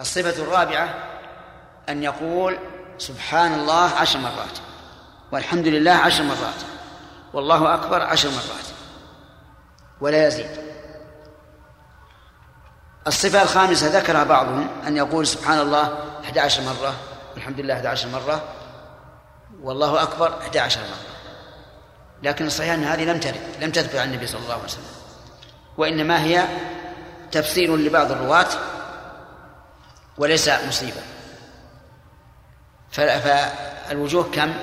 الصفة الرابعة أن يقول سبحان الله عشر مرات والحمد لله عشر مرات والله أكبر عشر مرات ولا يزيد. الصفة الخامسة ذكرها بعضهم أن يقول سبحان الله 11 مرة الحمد لله 11 مرة والله أكبر 11 مرة. لكن الصحيح أن هذه لم ترد لم تثبت عن النبي صلى الله عليه وسلم وإنما هي تفسير لبعض الرواة وليس مصيبة. فالوجوه كم؟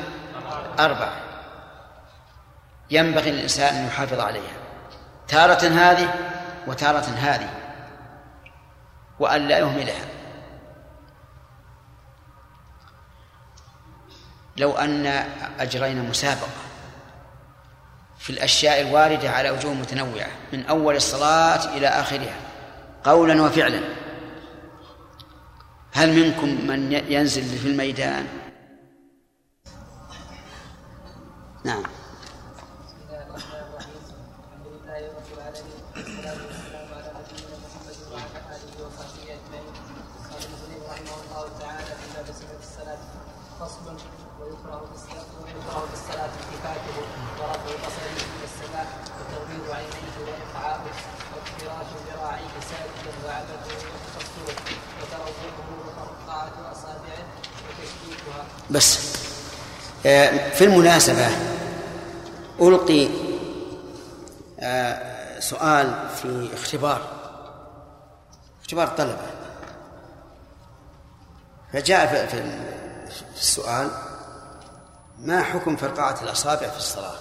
أربعة. ينبغي للإنسان أن يحافظ عليها. تارة هذه وتارة هذه وأن لا يهملها. لو أن أجرينا مسابقة في الأشياء الواردة على وجوه متنوعة من أول الصلاة إلى آخرها قولا وفعلا. هل منكم من ينزل في الميدان؟ نعم فصل ويكره ويكره في الصلاة التفاته ورفع بصره إلى السماء وتغميض عينيه وإقعاؤه وافتراش ذراعيه ساجدا وعبده وتقصره وتروضه وترقعة أصابعه وتشبيكها بس آه، في المناسبة ألقي آه، سؤال في اختبار اختبار الطلبة فجاء في السؤال ما حكم فرقعة الأصابع في الصلاة؟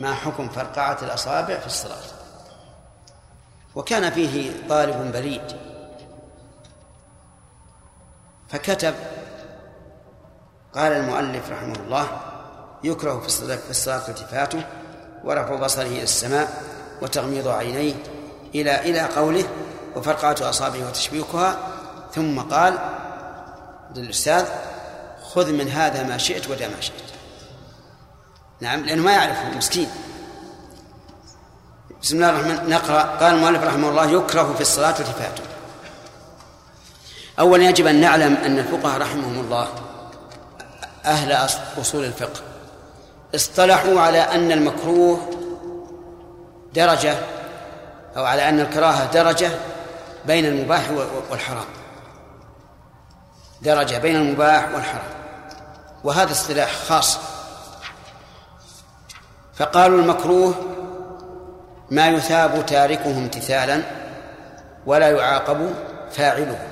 ما حكم فرقعة الأصابع في الصلاة؟ وكان فيه طالب بليد. فكتب قال المؤلف رحمه الله يكره في الصلاة في الصلاة التفاته ورفع بصره إلى السماء وتغميض عينيه إلى إلى قوله وفرقعة أصابعه وتشبيكها. ثم قال للأستاذ خذ من هذا ما شئت ودع ما شئت. نعم لأنه ما يعرفه مسكين. بسم الله الرحمن نقرأ. قال المؤلف رحمه الله يكره في الصلاة التفاته أولا يجب أن نعلم أن الفقهاء رحمهم الله أهل أصول الفقه. اصطلحوا على أن المكروه درجة أو على أن الكراهة درجة بين المباح والحرام. درجة بين المباح والحرام. وهذا اصطلاح خاص. فقالوا المكروه ما يثاب تاركه امتثالا ولا يعاقب فاعله.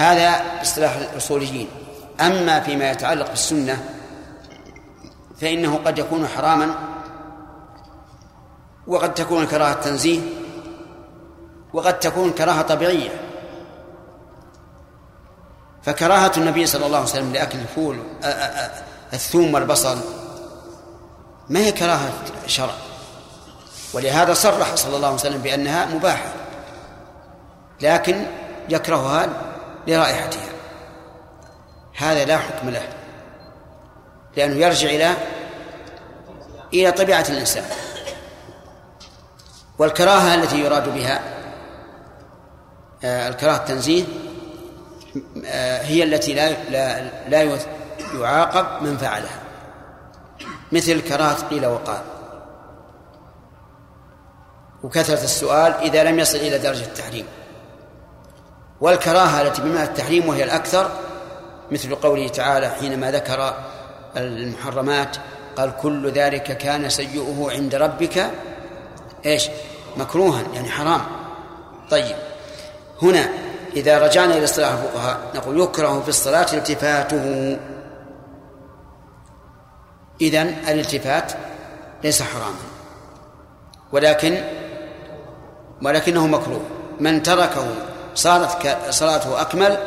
هذا اصطلاح الأصوليين. أما فيما يتعلق بالسنة فإنه قد يكون حراما وقد تكون كراهة تنزيه وقد تكون كراهة طبيعية. فكراهة النبي صلى الله عليه وسلم لأكل الفول الثوم والبصل ما هي كراهة شرع. ولهذا صرح صلى الله عليه وسلم بأنها مباحة لكن يكرهها لرائحتها هذا لا حكم له لأنه يرجع إلى إلى طبيعة الإنسان والكراهة التي يراد بها آه، الكراهة التنزيه آه، هي التي لا لا لا يعاقب من فعلها. مثل كراهة قيل وقال. وكثرة السؤال إذا لم يصل إلى درجة التحريم. والكراهة التي بمعنى التحريم وهي الأكثر مثل قوله تعالى حينما ذكر المحرمات قال كل ذلك كان سيئه عند ربك إيش؟ مكروها يعني حرام. طيب. هنا إذا رجعنا إلى اصطلاح الفقهاء نقول يكره في الصلاة التفاته. إذن الالتفات ليس حراما. ولكن ولكنه مكروه. من تركه صارت صلاته أكمل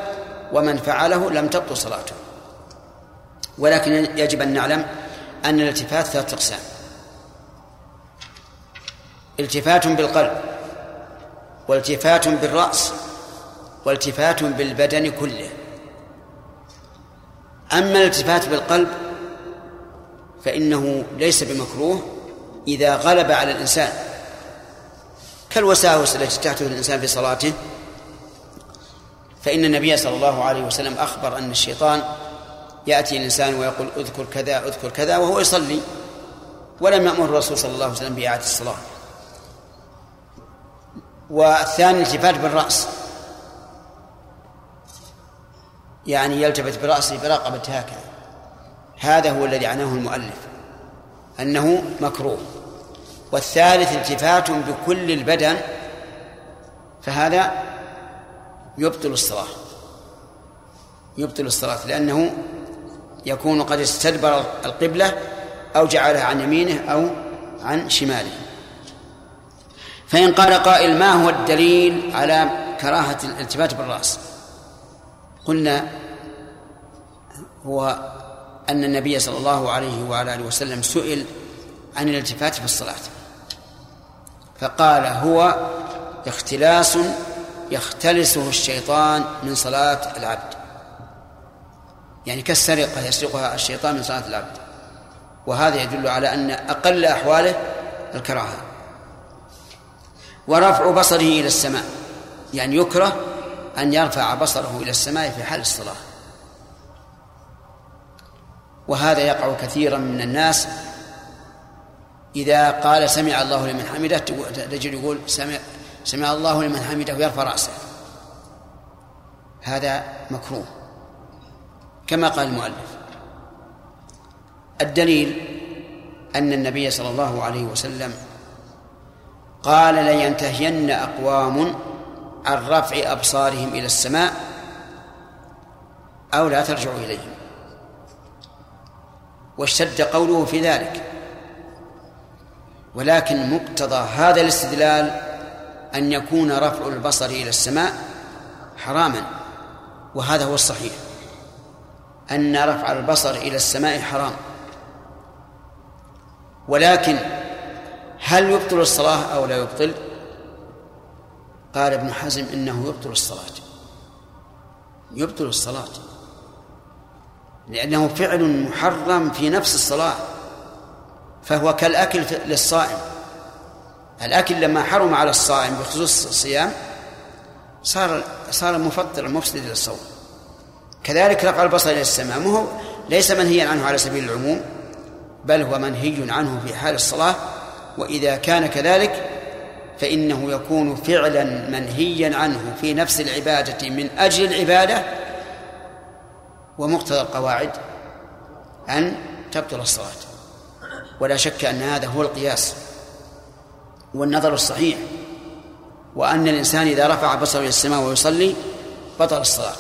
ومن فعله لم تبطل صلاته. ولكن يجب أن نعلم أن الالتفات ثلاثة أقسام. التفات بالقلب والتفات بالرأس والتفات بالبدن كله. أما الالتفات بالقلب فإنه ليس بمكروه إذا غلب على الإنسان. كالوساوس التي تحدث الإنسان في صلاته فإن النبي صلى الله عليه وسلم أخبر أن الشيطان يأتي الإنسان ويقول اذكر كذا اذكر كذا وهو يصلي ولم يأمر الرسول صلى الله عليه وسلم بإعادة الصلاة. والثاني التفات بالرأس. يعني يلتفت برأسه برقبة هكذا. هذا هو الذي عناه المؤلف أنه مكروه. والثالث التفات بكل البدن فهذا يبطل الصلاة يبطل الصلاة لأنه يكون قد استدبر القبلة أو جعلها عن يمينه أو عن شماله. فإن قال قائل ما هو الدليل على كراهة الالتفات بالرأس؟ قلنا هو أن النبي صلى الله عليه وعلى آله وسلم سئل عن الالتفات في الصلاة. فقال هو اختلاس يختلسه الشيطان من صلاة العبد. يعني كالسرقة يسرقها الشيطان من صلاة العبد. وهذا يدل على أن أقل أحواله الكراهة. ورفع بصره إلى السماء يعني يكره أن يرفع بصره إلى السماء في حال الصلاة. وهذا يقع كثيرا من الناس. إذا قال سمع الله لمن حمده تجد يقول سمع سمع الله لمن حمده ويرفع رأسه. هذا مكروه. كما قال المؤلف. الدليل أن النبي صلى الله عليه وسلم قال لينتهين أقوام عن رفع أبصارهم إلى السماء أو لا ترجعوا إليهم. واشتد قوله في ذلك. ولكن مقتضى هذا الاستدلال أن يكون رفع البصر إلى السماء حراما وهذا هو الصحيح. أن رفع البصر إلى السماء حرام. ولكن هل يبطل الصلاة أو لا يبطل؟ قال ابن حزم إنه يبطل الصلاة. يبطل الصلاة. لأنه فعل محرم في نفس الصلاة فهو كالأكل للصائم. الأكل لما حرم على الصائم بخصوص الصيام صار صار مفطرا مفسدا للصوم. كذلك رفع البصر إلى السماء. هو ليس منهيا عنه على سبيل العموم بل هو منهي عنه في حال الصلاة. وإذا كان كذلك فإنه يكون فعلا منهيا عنه في نفس العبادة من أجل العبادة. ومقتضى القواعد أن تبطل الصلاة. ولا شك أن هذا هو القياس. والنظر الصحيح وأن الإنسان إذا رفع بصره إلى السماء ويصلي بطل الصلاة.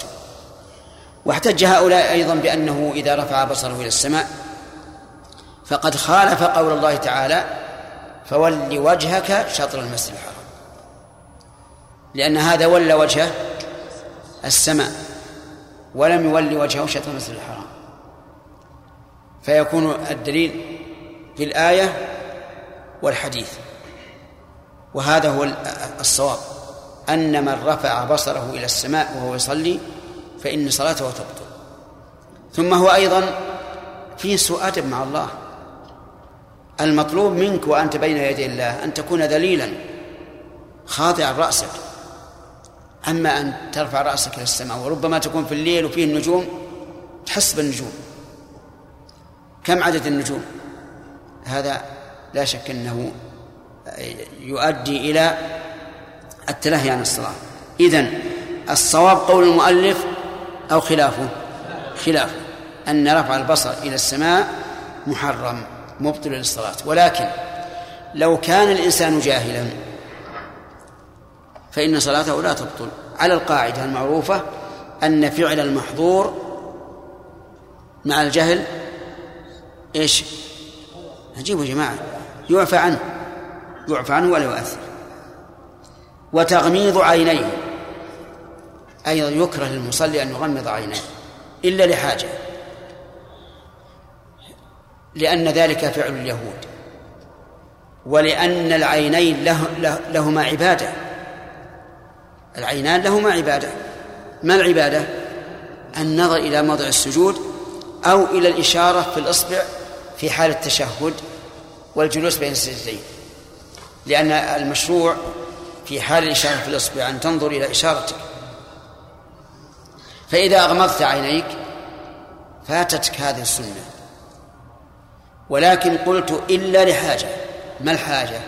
واحتج هؤلاء أيضا بأنه إذا رفع بصره إلى السماء فقد خالف قول الله تعالى فول وجهك شطر المسجد الحرام. لأن هذا ولى وجهه السماء ولم يول وجهه شطر المسجد الحرام. فيكون الدليل في الآية والحديث. وهذا هو الصواب. أن من رفع بصره إلى السماء وهو يصلي فإن صلاته تبطل. ثم هو أيضا في سوء أدب مع الله. المطلوب منك وأنت بين يدي الله أن تكون ذليلا خاضعا رأسك. أما أن ترفع رأسك إلى السماء وربما تكون في الليل وفيه النجوم تحس بالنجوم. كم عدد النجوم؟ هذا لا شك أنه يؤدي إلى التلهي عن الصلاة إذن الصواب قول المؤلف أو خلافه؟ خلافه. أن رفع البصر إلى السماء محرم مبطل للصلاة. ولكن لو كان الإنسان جاهلا فإن صلاته لا تبطل. على القاعدة المعروفة أن فعل المحظور مع الجهل إيش؟ عجيب يا جماعة يعفى عنه. يعفى عنه ولا يؤثر. وتغميض عينيه. أيضا يكره للمصلي أن يغمض عينيه. إلا لحاجة. لأن ذلك فعل اليهود. ولأن العينين له لهما عبادة. العينان لهما عبادة. ما العبادة؟ النظر إلى موضع السجود أو إلى الإشارة في الإصبع في حال التشهد والجلوس بين السجدتين. لأن المشروع في حال الإشارة في الإصبع أن تنظر إلى إشارتك. فإذا أغمضت عينيك فاتتك هذه السنة. ولكن قلت إلا لحاجة. ما الحاجة؟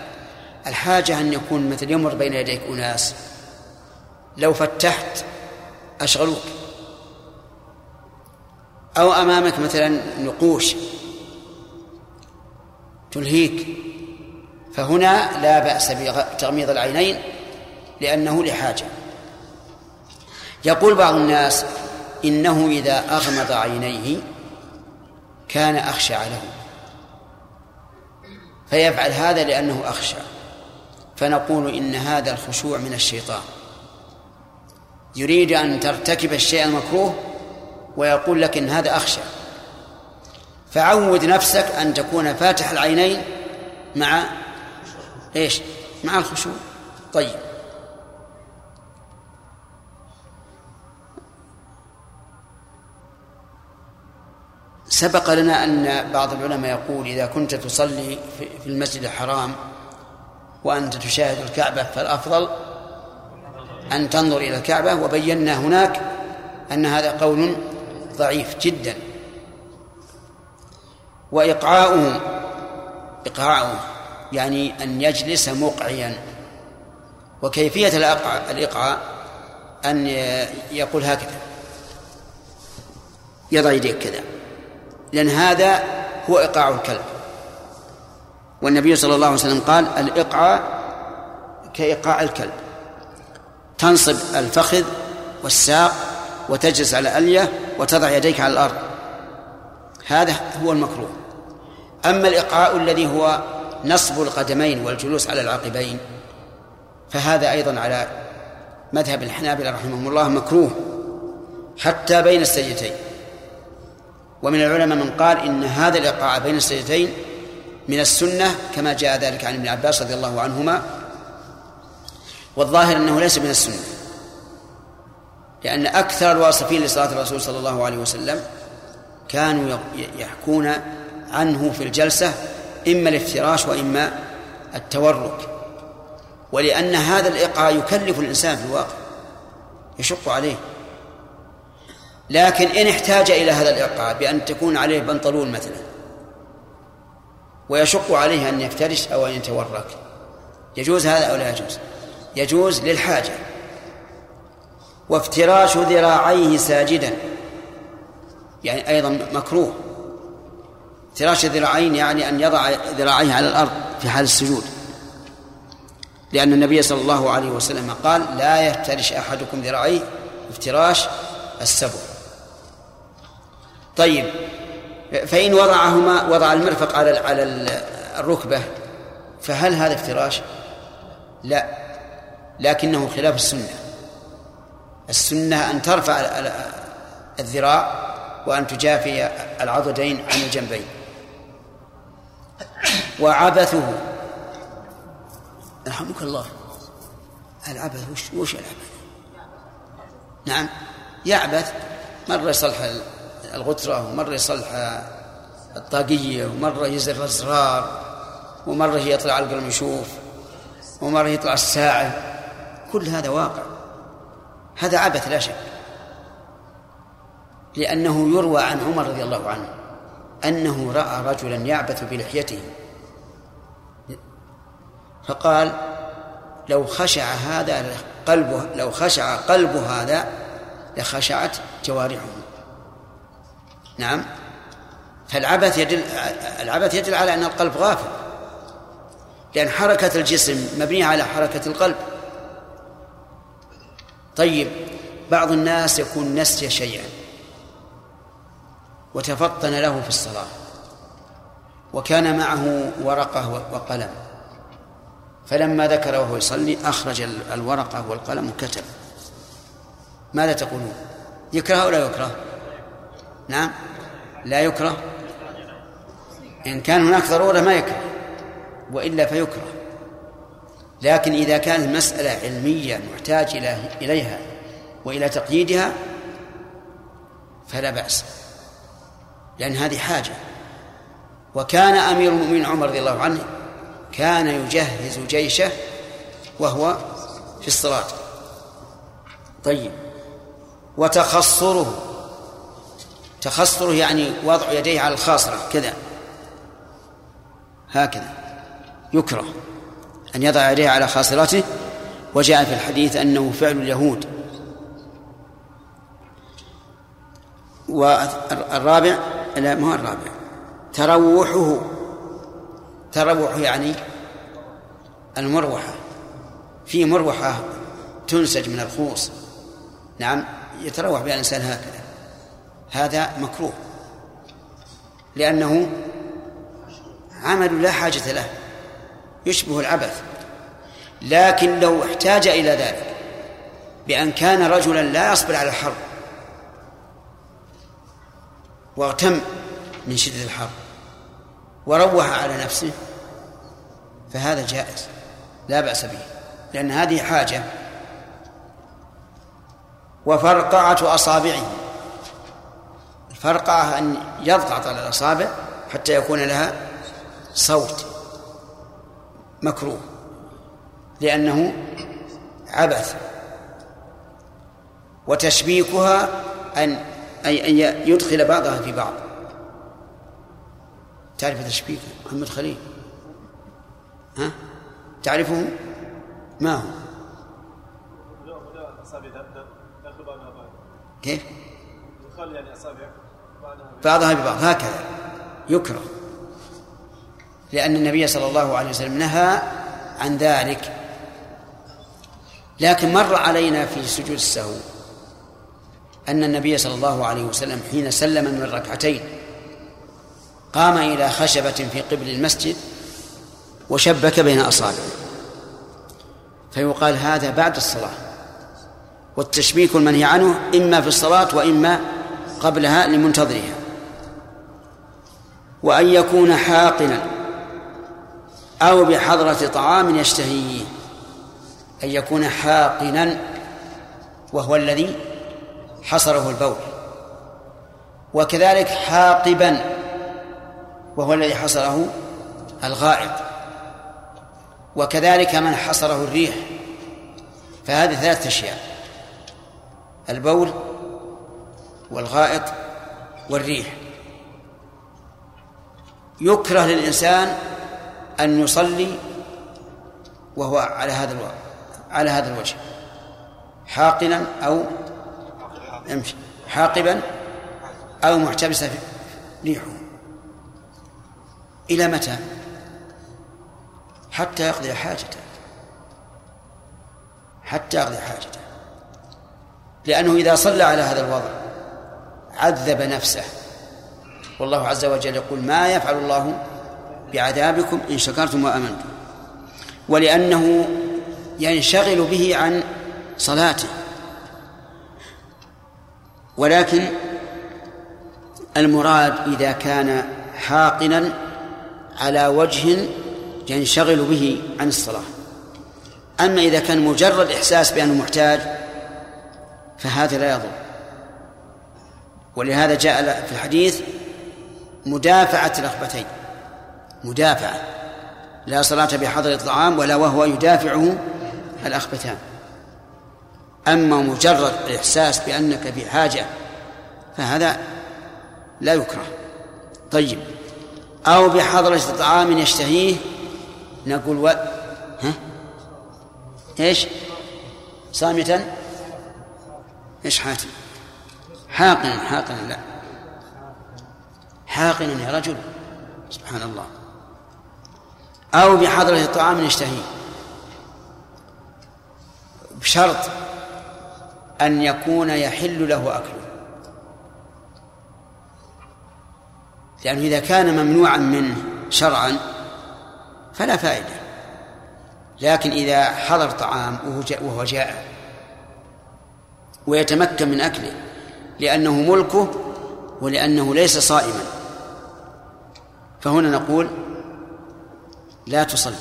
الحاجة أن يكون مثل يمر بين يديك أناس. لو فتحت أشغلوك. أو أمامك مثلا نقوش تلهيك. فهنا لا بأس بتغميض العينين لأنه لحاجة. يقول بعض الناس إنه إذا أغمض عينيه كان أخشع له. فيفعل هذا لأنه أخشى فنقول إن هذا الخشوع من الشيطان. يريد أن ترتكب الشيء المكروه ويقول لك إن هذا أخشى فعود نفسك أن تكون فاتح العينين مع إيش؟ مع الخشوع طيب. سبق لنا أن بعض العلماء يقول إذا كنت تصلي في المسجد الحرام وأنت تشاهد الكعبة فالأفضل أن تنظر إلى الكعبة وبينا هناك أن هذا قول ضعيف جدا. وإقعاؤه إقعاؤه يعني أن يجلس مقعيا وكيفية الإقعاء أن يقول هكذا. يضع يديك كذا. لأن هذا هو إقعاء الكلب. والنبي صلى الله عليه وسلم قال الإقعاء كإيقاع الكلب. تنصب الفخذ والساق وتجلس على ألية وتضع يديك على الأرض. هذا هو المكروه. أما الإقعاء الذي هو نصب القدمين والجلوس على العقبين. فهذا أيضا على مذهب الحنابلة رحمهم الله مكروه حتى بين السجدتين. ومن العلماء من قال إن هذا الإقعاء بين السجدتين من السنة كما جاء ذلك عن ابن عباس رضي الله عنهما. والظاهر أنه ليس من السنة لأن أكثر الواصفين لصلاة الرسول صلى الله عليه وسلم كانوا يحكون عنه في الجلسة إما الافتراش وإما التورك ولأن هذا الإيقاع يكلف الإنسان في الواقع يشق عليه. لكن إن احتاج إلى هذا الإيقاع بأن تكون عليه بنطلون مثلا ويشق عليه أن يفترش أو أن يتورك يجوز هذا أو لا يجوز؟ يجوز للحاجة. وافتراش ذراعيه ساجدا يعني أيضا مكروه. افتراش الذراعين يعني أن يضع ذراعيه على الأرض في حال السجود. لأن النبي صلى الله عليه وسلم قال لا يفترش أحدكم ذراعيه افتراش السبع. طيب فإن وضعهما وضع المرفق على على الركبة فهل هذا افتراش؟ لا لكنه خلاف السنة. السنة أن ترفع الذراع وأن تجافي العضدين عن الجنبين. وعبثه. يرحمك الله العبث وش وش العبث؟ نعم. يعبث مرة يصلح الغترة ومرة يصلح الطاقية ومرة يزر الأزرار ومرة يطلع القلم يشوف ومرة يطلع الساعة. كل هذا واقع. هذا عبث لا شك. لأنه يروى عن عمر رضي الله عنه. أنه رأى رجلا يعبث بلحيته. فقال لو خشع هذا قلبه لو خشع قلب هذا لخشعت جوارحه. نعم. فالعبث يدل العبث يدل على أن القلب غافل لأن حركة الجسم مبنية على حركة القلب. طيب بعض الناس يكون نسي شيئا. وتفطن له في الصلاة. وكان معه ورقة وقلم. فلما ذكر وهو يصلي أخرج الورقة والقلم وكتب. ماذا تقولون؟ يكره أو لا يكره؟ نعم. لا يكره. إن كان هناك ضرورة ما يكره وإلا فيكره. لكن إذا كانت المسألة علمية محتاج إليها وإلى تقييدها فلا بأس. لأن هذه حاجة. وكان أمير المؤمنين عمر رضي الله عنه كان يجهز جيشه وهو في الصلاة طيب. وتخصره. تخصره يعني وضع يديه على الخاصرة. كذا. هكذا. يكره أن يضع يديه على خاصرته. وجاء في الحديث أنه فعل اليهود. والرابع لا ما هو الرابع. تروحه. تروح يعني المروحة. في مروحة تنسج من الخوص. نعم يتروح بها الإنسان هكذا. هذا مكروه. لأنه عمل لا حاجة له. يشبه العبث. لكن لو احتاج إلى ذلك بأن كان رجلا لا يصبر على الحرب واغتم من شدة الحر وروح على نفسه فهذا جائز لا بأس به لأن هذه حاجة. وفرقعة أصابعه الفرقعة أن يضغط على الأصابع حتى يكون لها صوت مكروه لأنه عبث. وتشبيكها أن أي أن يدخل بعضها في بعض. تعرف تشبيك محمد خليل. ها؟ تعرفه ما هو كيف؟ بعضها ببعض هكذا. يكره. لأن النبي صلى الله عليه وسلم نهى عن ذلك. لكن مر علينا في سجود السهو. أن النبي صلى الله عليه وسلم حين سلم من ركعتين قام إلى خشبة في قبل المسجد وشبك بين أصابعه. فيقال هذا بعد الصلاة. والتشبيك المنهي عنه إما في الصلاة وإما قبلها لمنتظرها. وأن يكون حاقنا أو بحضرة طعام يشتهيه. أن يكون حاقنا وهو الذي حصره البول. وكذلك حاقبا وهو الذي حصره الغائط. وكذلك من حصره الريح. فهذه ثلاثة أشياء البول والغائط والريح. يكره للإنسان أن يصلي وهو على هذا على هذا الوجه حاقنا أو يمشي حاقبا أو محتبسا ريحه. إلى متى؟ حتى يقضي حاجته. حتى يقضي حاجته. لأنه إذا صلى على هذا الوضع عذب نفسه. والله عز وجل يقول ما يفعل الله بعذابكم إن شكرتم وآمنتم. ولأنه ينشغل به عن صلاته. ولكن المراد إذا كان حاقنا على وجه ينشغل به عن الصلاة. أما إذا كان مجرد إحساس بأنه محتاج فهذا لا يضر. ولهذا جاء في الحديث مدافعة الرغبتين مدافعة. لا صلاة بحضر الطعام ولا وهو يدافعه الأخبتان. أما مجرد الإحساس بأنك في حاجة فهذا لا يكره طيب أو بحضرة طعام يشتهيه نقول و... ها؟ إيش؟ صامتا إيش حاتم؟ حاقنا حاقنا لا حاقنا يا رجل سبحان الله أو بحضرة طعام يشتهيه بشرط أن يكون يحل له أكله. لأنه إذا كان ممنوعا منه شرعا فلا فائدة. لكن إذا حضر طعام وهو جائع ويتمكن من أكله لأنه ملكه ولأنه ليس صائما فهنا نقول لا تصلي.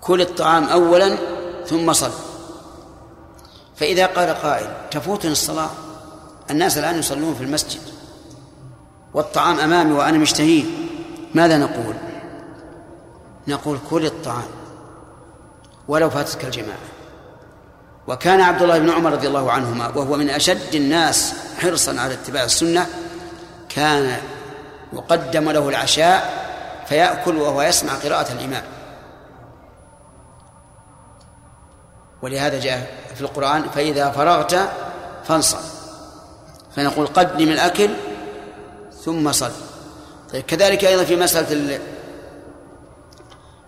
كل الطعام أولا ثم صل فإذا قال قائل تفوتني الصلاة؟ الناس الآن يصلون في المسجد والطعام أمامي وأنا مشتهيه. ماذا نقول؟ نقول كل الطعام ولو فاتتك الجماعة. وكان عبد الله بن عمر رضي الله عنهما وهو من أشد الناس حرصا على اتباع السنة كان يقدم له العشاء فيأكل وهو يسمع قراءة الإمام. ولهذا جاء في القرآن فإذا فرغت فانصب. فنقول قدم الأكل ثم صل. طيب كذلك أيضا في مسألة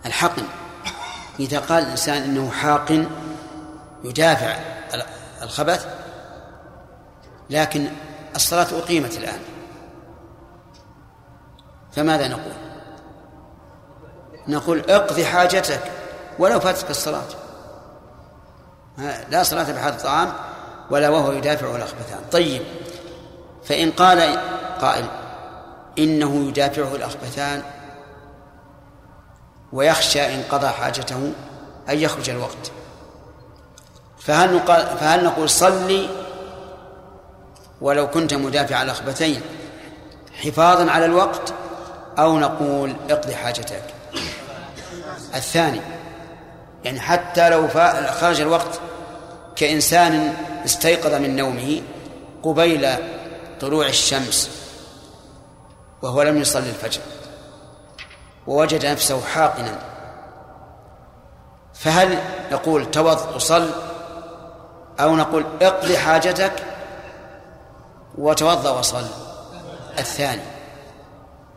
الحقن. إذا قال الإنسان إنه حاقن يدافع الخبث لكن الصلاة أقيمت الآن. فماذا نقول؟ نقول اقضي حاجتك ولو فاتتك الصلاة. لا صلاة بحال الطعام ولا وهو يدافع الأخبثان طيب فإن قال قائل إنه يدافعه الأخبثان ويخشى إن قضى حاجته أن يخرج الوقت. فهل نقول, فهل نقول صلي ولو كنت مدافع الأخبثين حفاظا على الوقت أو نقول اقضي حاجتك؟ الثاني يعني حتى لو خرج الوقت كإنسان استيقظ من نومه قبيل طلوع الشمس وهو لم يصلي الفجر ووجد نفسه حاقنا. فهل نقول توض وصل أو نقول اقضي حاجتك وتوضأ وصل؟ الثاني.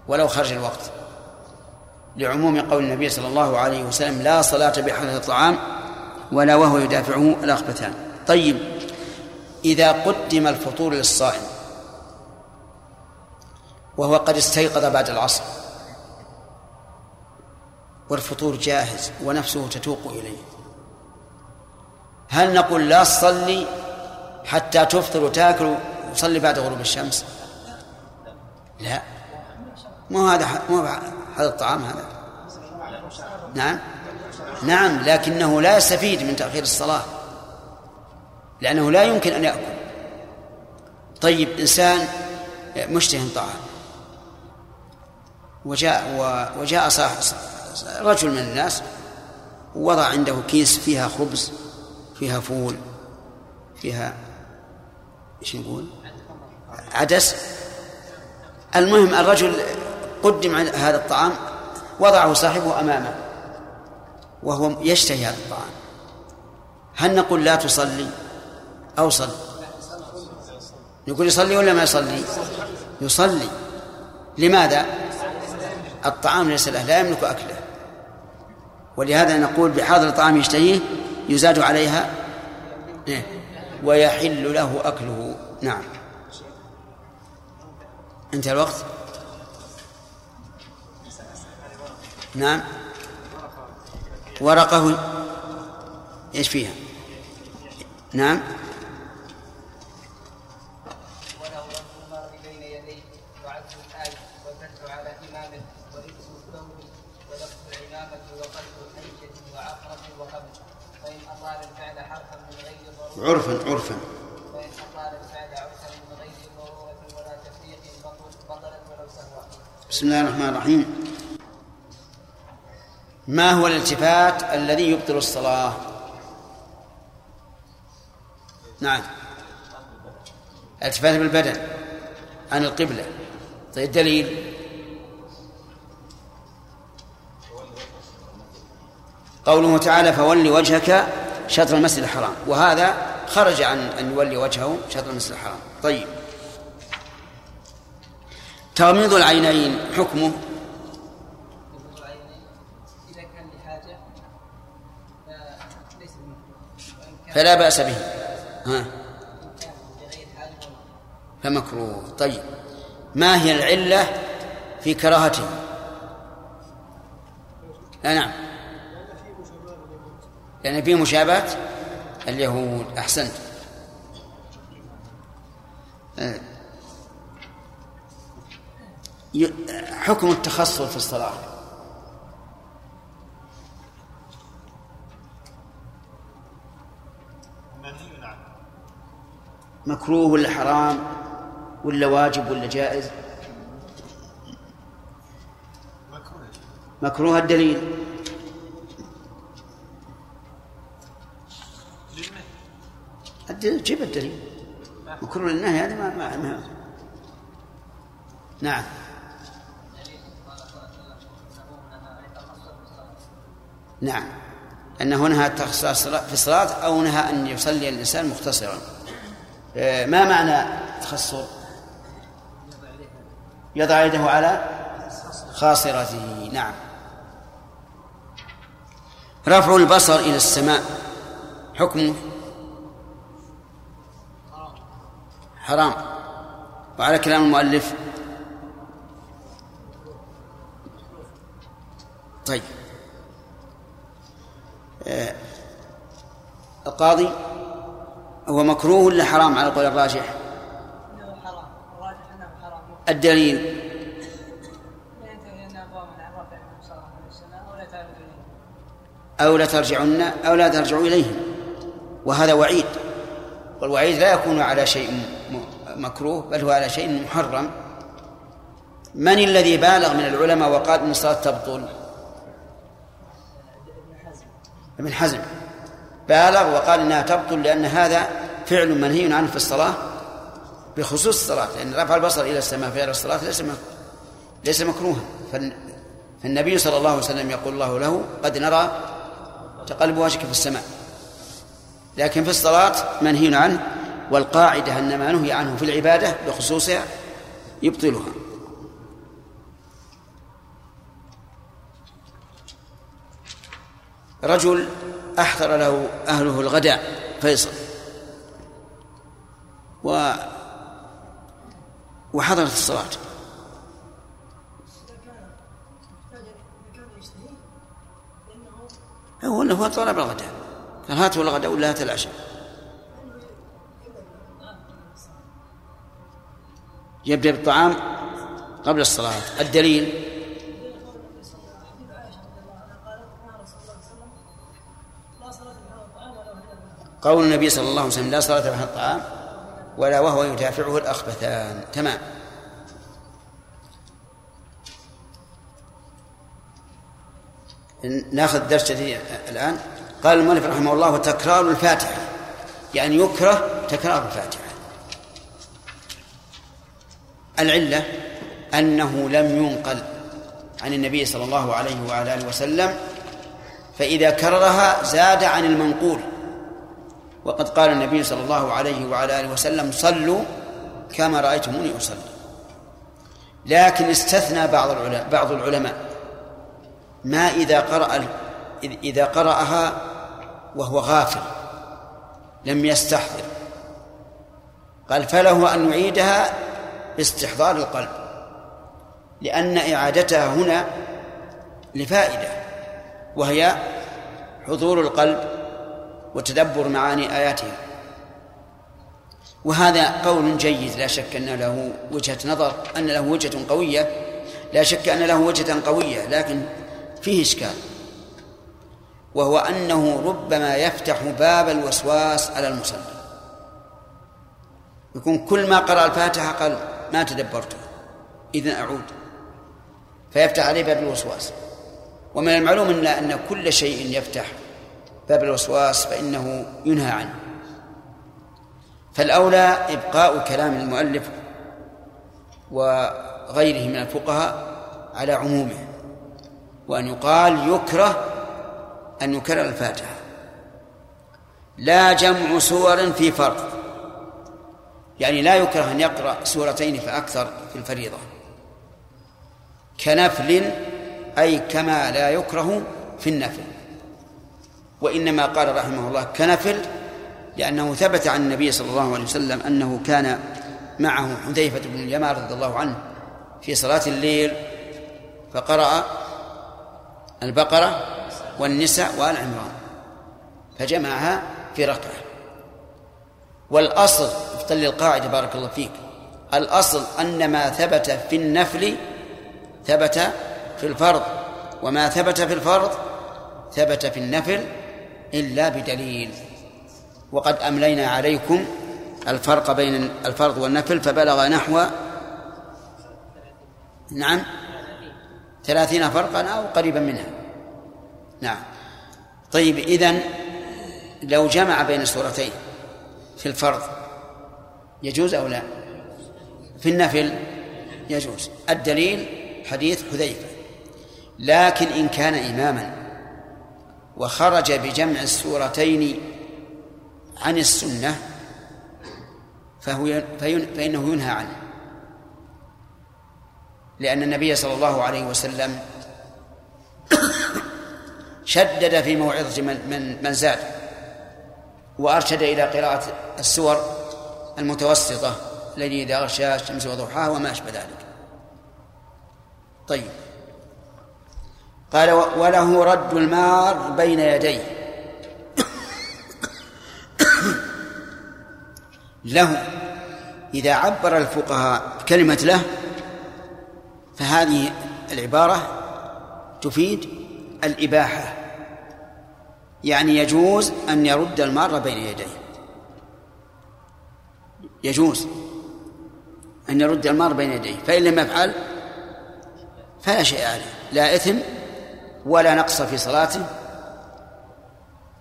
ولو خرج الوقت. لعموم قول النبي صلى الله عليه وسلم لا صلاة بحدث الطعام ولا وهو يدافعه الأخبثان. طيب إذا قدم الفطور للصائم وهو قد استيقظ بعد العصر والفطور جاهز ونفسه تتوق إليه هل نقول لا تصلي حتى تفطر وتأكل وصلي بعد غروب الشمس؟ لا. مو هذا مو هذا الطعام هذا. نعم. نعم لكنه لا يستفيد من تأخير الصلاة. لأنه لا يمكن أن يأكل. طيب إنسان مشتهي طعام. وجاء وجاء صاحب رجل من الناس وضع عنده كيس فيها خبز فيها فول فيها إيش نقول؟ عدس. المهم الرجل قدم هذا الطعام وضعه صاحبه أمامه وهو يشتهي هذا الطعام. هل نقول لا تصلي أو صل؟ نقول يصلي ولا ما يصلي؟ يصلي. لماذا؟ الطعام ليس له لا يملك أكله. ولهذا نقول بحاضر الطعام يشتهيه يزاد عليها إيه؟ ويحل له أكله. نعم. انتهى الوقت. نعم. ورقة إيش فيها؟ نعم عرفا عرفا بسم الله الرحمن الرحيم ما هو الالتفات الذي يبطل الصلاة. نعم. التفات بالبدن عن القبلة. طيب الدليل؟ قوله تعالى فول وجهك شطر المسجد الحرام. وهذا خرج عن أن يولي وجهه شطر المسجد الحرام. طيب. تغميض العينين حكمه؟ فلا بأس به. ها؟ فمكروه. طيب. ما هي العلة في كراهته لا نعم. لأن فيه مشابهة اليهود. أحسنت. حكم التخصر في الصلاة. مكروه ولا حرام ولا واجب ولا جائز؟ مكروه الدليل. جيب الدليل. مكروه للنهي هذا ما, ما, نعم. نعم. أنه نهى التخصيص في الصلاة أو نهى أن يصلي الإنسان مختصرا. ما معنى تخصر يضع يده على خاصرته. نعم. رفع البصر إلى السماء. حكمه؟ حرام. وعلى كلام المؤلف؟ طيب. آه، القاضي؟ هو مكروه ولا حرام على؟ حرام الراجح؟ انه حرام الدليل. أو لا ترجعن أو لا ترجعوا إليهم. وهذا وعيد. والوعيد لا يكون على شيء مكروه بل هو على شيء محرم. من الذي بالغ من العلماء وقال إن الصلاة تبطل؟ ابن حزم. بالغ وقال إنها تبطل لأن هذا فعل منهي عنه في الصلاة بخصوص الصلاة لأن رفع البصر إلى السماء في الصلاة ليس ليس مكروها. فالنبي صلى الله عليه وسلم يقول الله له قد نرى تقلب وجهك في السماء. لكن في الصلاة منهي عنه والقاعدة أن ما نهي عنه في العبادة بخصوصها يبطلها. رجل أحضر له أهله الغداء فيصل. و وحضرت الصلاة. هو أنه هو طلب الغداء قال هاته الغداء ولا هات العشاء. يبدأ بالطعام قبل الصلاة. الدليل؟ قول النبي صلى الله عليه وسلم لا صلاة بعد الطعام. ولا وهو يدافعه الأخبثان. تمام. ناخذ درس جديد الآن. قال المؤلف رحمه الله تكرار الفاتحة. يعني يكره تكرار الفاتحة. العلة أنه لم ينقل عن النبي صلى الله عليه وعلى آله وسلم فإذا كررها زاد عن المنقول. وقد قال النبي صلى الله عليه وعلى آله وسلم صلوا كما رأيتموني أصلي. لكن استثنى بعض العلماء بعض العلماء. ما إذا قرأ إذا قرأها وهو غافل لم يستحضر. قال فله أن يعيدها باستحضار القلب لأن إعادتها هنا لفائدة وهي حضور القلب وتدبر معاني آياتها. وهذا قول جيد لا شك أن له وجهة نظر أن له وجهة قوية. لا شك أن له وجهة قوية لكن فيه إشكال. وهو أنه ربما يفتح باب الوسواس على المصلي. يكون كل ما قرأ الفاتحة قال ما تدبرته إذن أعود. فيفتح عليه باب الوسواس. ومن المعلوم أن أن كل شيء يفتح باب الوسواس فإنه ينهى عنه. فالأولى إبقاء كلام المؤلف وغيره من الفقهاء على عمومه وأن يقال يكره أن يكرر الفاتحة. لا جمع سور في فرض. يعني لا يكره أن يقرأ سورتين فأكثر في الفريضة. كنفل أي كما لا يكره في النفل. وإنما قال رحمه الله كنفل لأنه ثبت عن النبي صلى الله عليه وسلم أنه كان معه حذيفة بن اليمان رضي الله عنه في صلاة الليل فقرأ البقرة والنساء وآل عمران فجمعها في ركعة. والأصل افتل القاعدة بارك الله فيك الأصل أن ما ثبت في النفل ثبت في الفرض وما ثبت في الفرض ثبت في النفل إلا بدليل. وقد أملينا عليكم الفرق بين الفرض والنفل فبلغ نحو نعم ثلاثين فرقا أو قريبا منها. نعم. طيب إذن لو جمع بين السورتين في الفرض يجوز أو لا؟ في النفل يجوز. الدليل حديث حذيفة. لكن إن كان إماما وخرج بجمع السورتين عن السنة فهو فإنه ينهى عنه. لأن النبي صلى الله عليه وسلم شدد في موعظة من, من, من زاد وأرشد إلى قراءة السور المتوسطة الذي إذا غشاها الشمس وضحاها وما أشبه ذلك. طيب. قال وله رد المار بين يديه. له إذا عبر الفقهاء بكلمة له فهذه العبارة تفيد الإباحة. يعني يجوز أن يرد المار بين يديه. يجوز أن يرد المار بين يديه. فإن لم يفعل فلا شيء عليه. لا إثم ولا نقص في صلاته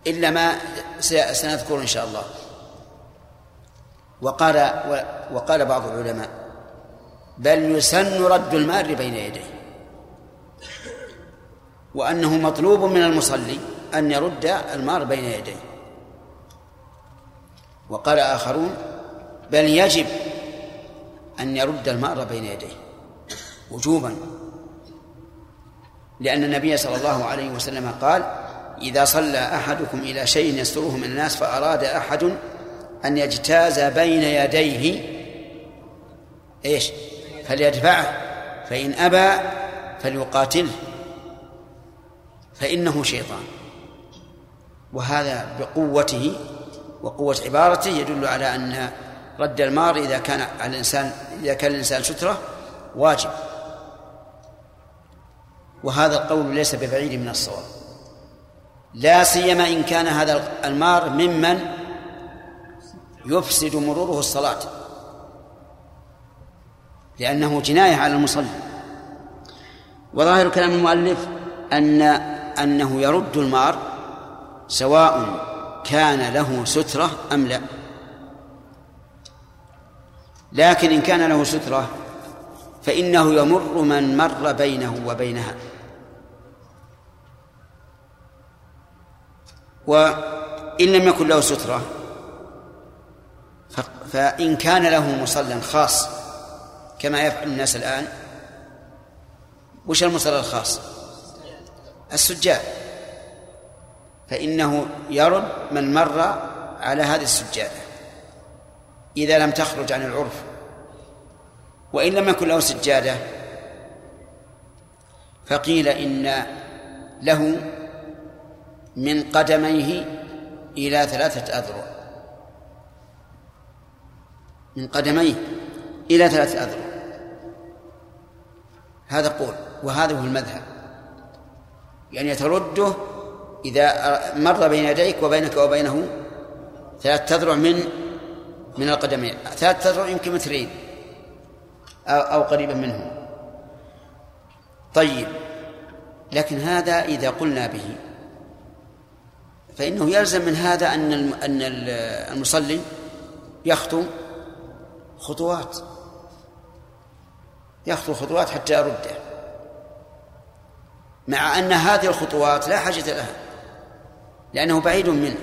إلا ما سنذكر إن شاء الله. وقال وقال بعض العلماء بل يسن رد المار بين يديه. وأنه مطلوب من المصلي أن يرد المار بين يديه. وقال آخرون بل يجب أن يرد المار بين يديه. وجوبا لأن النبي صلى الله عليه وسلم قال إذا صلى أحدكم إلى شيء يستره من الناس فأراد أحد أن يجتاز بين يديه. إيش؟ فليدفعه فإن أبى فليقاتله. فإنه شيطان. وهذا بقوته وقوة عبارته يدل على أن رد المار إذا كان على الإنسان إذا كان الإنسان سترة واجب. وهذا القول ليس ببعيد من الصواب. لا سيما إن كان هذا المار ممن يفسد مروره الصلاة لأنه جناية على المصلي. وظاهر كلام المؤلف أن أنه يرد المار سواء كان له سترة أم لا. لكن إن كان له سترة فإنه يمر من مر بينه وبينها. وإن لم يكن له سترة فإن كان له مصلى خاص كما يفعل الناس الآن وش المصلى الخاص؟ السجاد. فإنه يرد من مر على هذه السجادة إذا لم تخرج عن العرف. وإن لم يكن له سجادة فقيل إن له من قدميه إلى ثلاثة أذرع. من قدميه إلى ثلاثة أذرع. هذا قول وهذا هو المذهب. يعني ترده إذا مر بين يديك وبينك وبينه ثلاثة أذرع من من القدمين. ثلاثة أذرع يمكن مترين أو, أو قريبا منه طيب لكن هذا إذا قلنا به فإنه يلزم من هذا أن أن المصلي يخطو خطوات. يخطو خطوات حتى يرده. مع أن هذه الخطوات لا حاجة لها لأنه بعيد منه.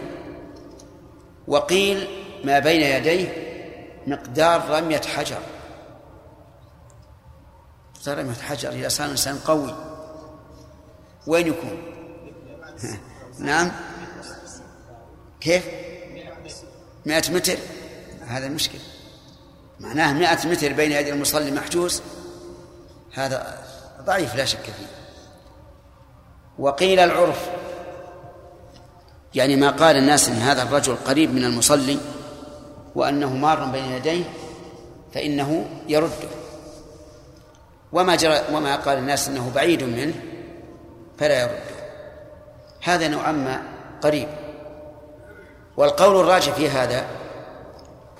وقيل ما بين يديه مقدار رمية حجر. رمية حجر إذا صار الإنسان قوي. وين يكون؟ نعم؟ كيف؟ مئة متر؟ هذا المشكلة. معناه مئة متر بين يدي المصلي محجوز؟ هذا ضعيف لا شك فيه. وقيل العرف. يعني ما قال الناس إن هذا الرجل قريب من المصلي وأنه مار بين يديه فإنه يرده وما جرى وما قال الناس إنه بعيد منه فلا يرده هذا نوعا ما قريب. والقول الراجح في هذا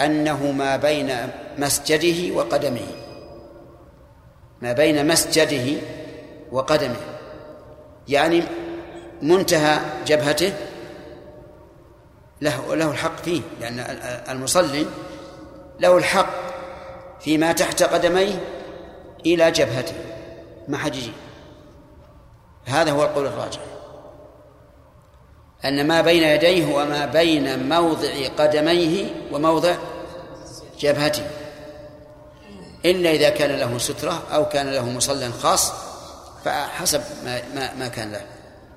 أنه ما بين مسجده وقدمه. ما بين مسجده وقدمه. يعني منتهى جبهته له له الحق فيه لأن المصلي له الحق فيما تحت قدميه إلى جبهته ما حد يجي. هذا هو القول الراجح. أن ما بين يديه وما بين موضع قدميه وموضع جبهته. إلا إذا كان له سترة أو كان له مصلى خاص فحسب ما, ما, ما كان له.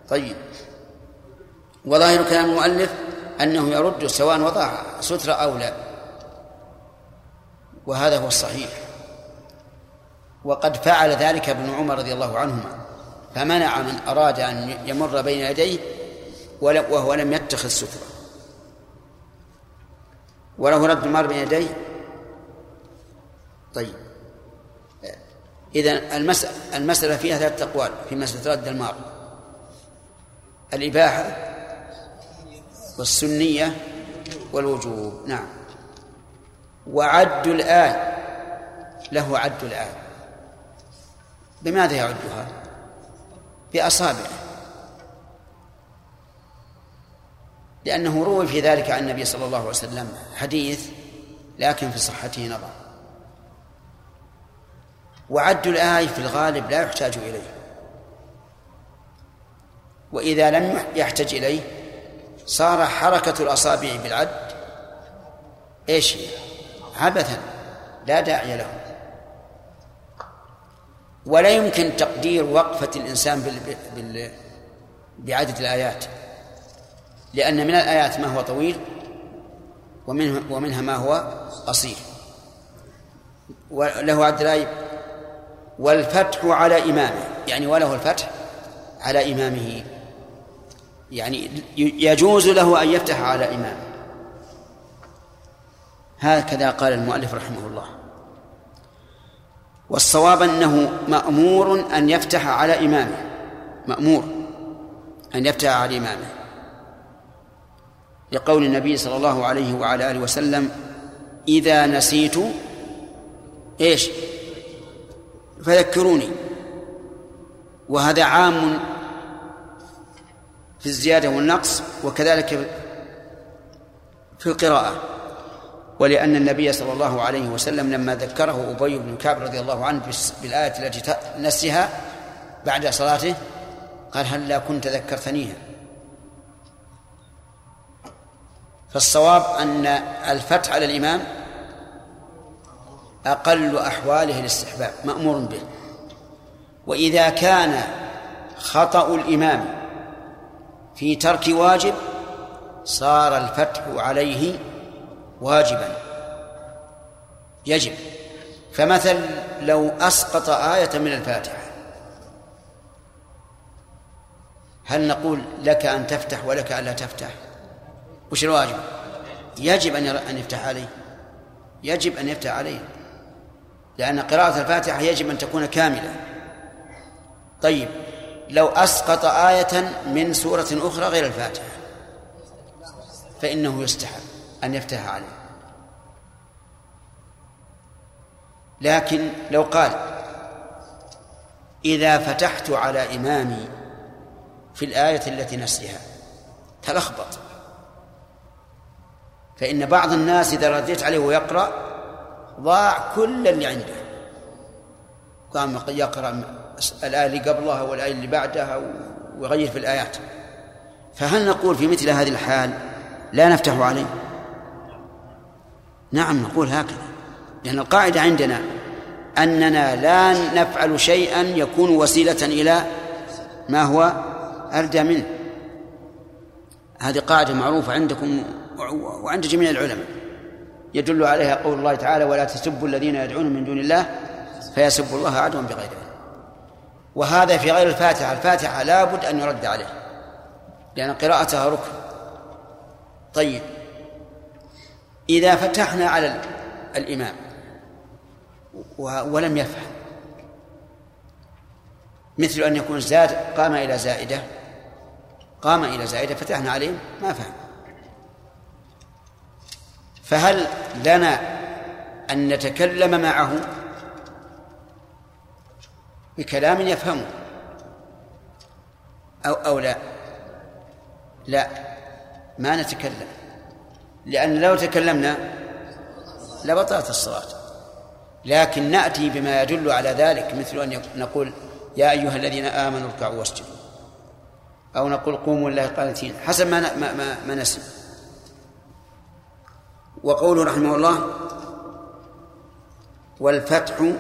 طيب. وظاهر كلام المؤلف أنه يرد سواء وضع سترة أو لا. وهذا هو الصحيح. وقد فعل ذلك ابن عمر رضي الله عنهما. فمنع من أراد أن يمر بين يديه وهو لم يتخذ سترة. وله رد المار بين يديه. طيب. إذا المسألة, المسألة فيها ثلاثة أقوال. في مسألة رد المار. الإباحة والسنية والوجوب. نعم. وعد الآن. له عد الآن. بماذا يعدها؟ بأصابعه. لأنه روي في ذلك عن النبي صلى الله عليه وسلم حديث لكن في صحته نظر. وعد الآية في الغالب لا يحتاج إليه. وإذا لم يحتج إليه صار حركة الأصابع بالعد هي؟ عبثا لا داعي له. ولا يمكن تقدير وقفة الإنسان بال... بال... بعدد الآيات. لأن من الآيات ما هو طويل ومنها, ومنها ما هو قصير. وله عد الآية والفتح على إمامه. يعني وله الفتح على إمامه. يعني يجوز له أن يفتح على إمامه. هكذا قال المؤلف رحمه الله. والصواب أنه مأمور أن يفتح على إمامه. مأمور أن يفتح على إمامه. لقول النبي صلى الله عليه وعلى آله وسلم إذا نسيت إيش؟ فذكروني. وهذا عام في الزيادة والنقص وكذلك في القراءة. ولأن النبي صلى الله عليه وسلم لما ذكره أبي بن كعب رضي الله عنه بالآية التي نسيها بعد صلاته قال هل لا كنت ذكرتنيها؟ فالصواب أن الفتح على الإمام أقل أحواله الاستحباب مأمور به. وإذا كان خطأ الإمام في ترك واجب صار الفتح عليه واجبا. يجب. فمثل لو أسقط آية من الفاتحة هل نقول لك أن تفتح ولك أن لا تفتح؟ وش الواجب؟ يجب أن أن يفتح عليه. يجب أن يفتح عليه. لأن قراءة الفاتحة يجب أن تكون كاملة. طيب لو أسقط آية من سورة أخرى غير الفاتحة فإنه يستحب أن يفتح عليه. لكن لو قال إذا فتحت على إمامي في الآية التي نسيها تلخبط. فإن بعض الناس إذا رديت عليه ويقرأ ضاع كل اللي عنده. قام يقرأ الآية اللي قبلها والآية اللي بعدها ويغير في الآيات. فهل نقول في مثل هذه الحال لا نفتح عليه؟ نعم نقول هكذا. لأن القاعدة عندنا أننا لا نفعل شيئا يكون وسيلة إلى ما هو أردى منه. هذه قاعدة معروفة عندكم وعند جميع العلماء. يدل عليها قول الله تعالى ولا تسبوا الذين يدعون من دون الله فيسبوا الله عدوا بغير علم. وهذا في غير الفاتحة. الفاتحة لابد أن يرد عليه لأن قراءتها ركن. طيب. إذا فتحنا على الإمام ولم يفهم مثل أن يكون زاد قام إلى زائدة قام إلى زائدة فتحنا عليه ما فهم. فهل لنا أن نتكلم معه؟ بكلام يفهمه. أو أو لا. لا. ما نتكلم. لأن لو تكلمنا لبطلت الصلاة لكن نأتي بما يدل على ذلك مثل أن نقول يا أيها الذين آمنوا اركعوا واسجدوا. أو نقول قوموا لله قانتين. حسب ما ما ما, ما نسمع. وقوله رحمه الله والفتح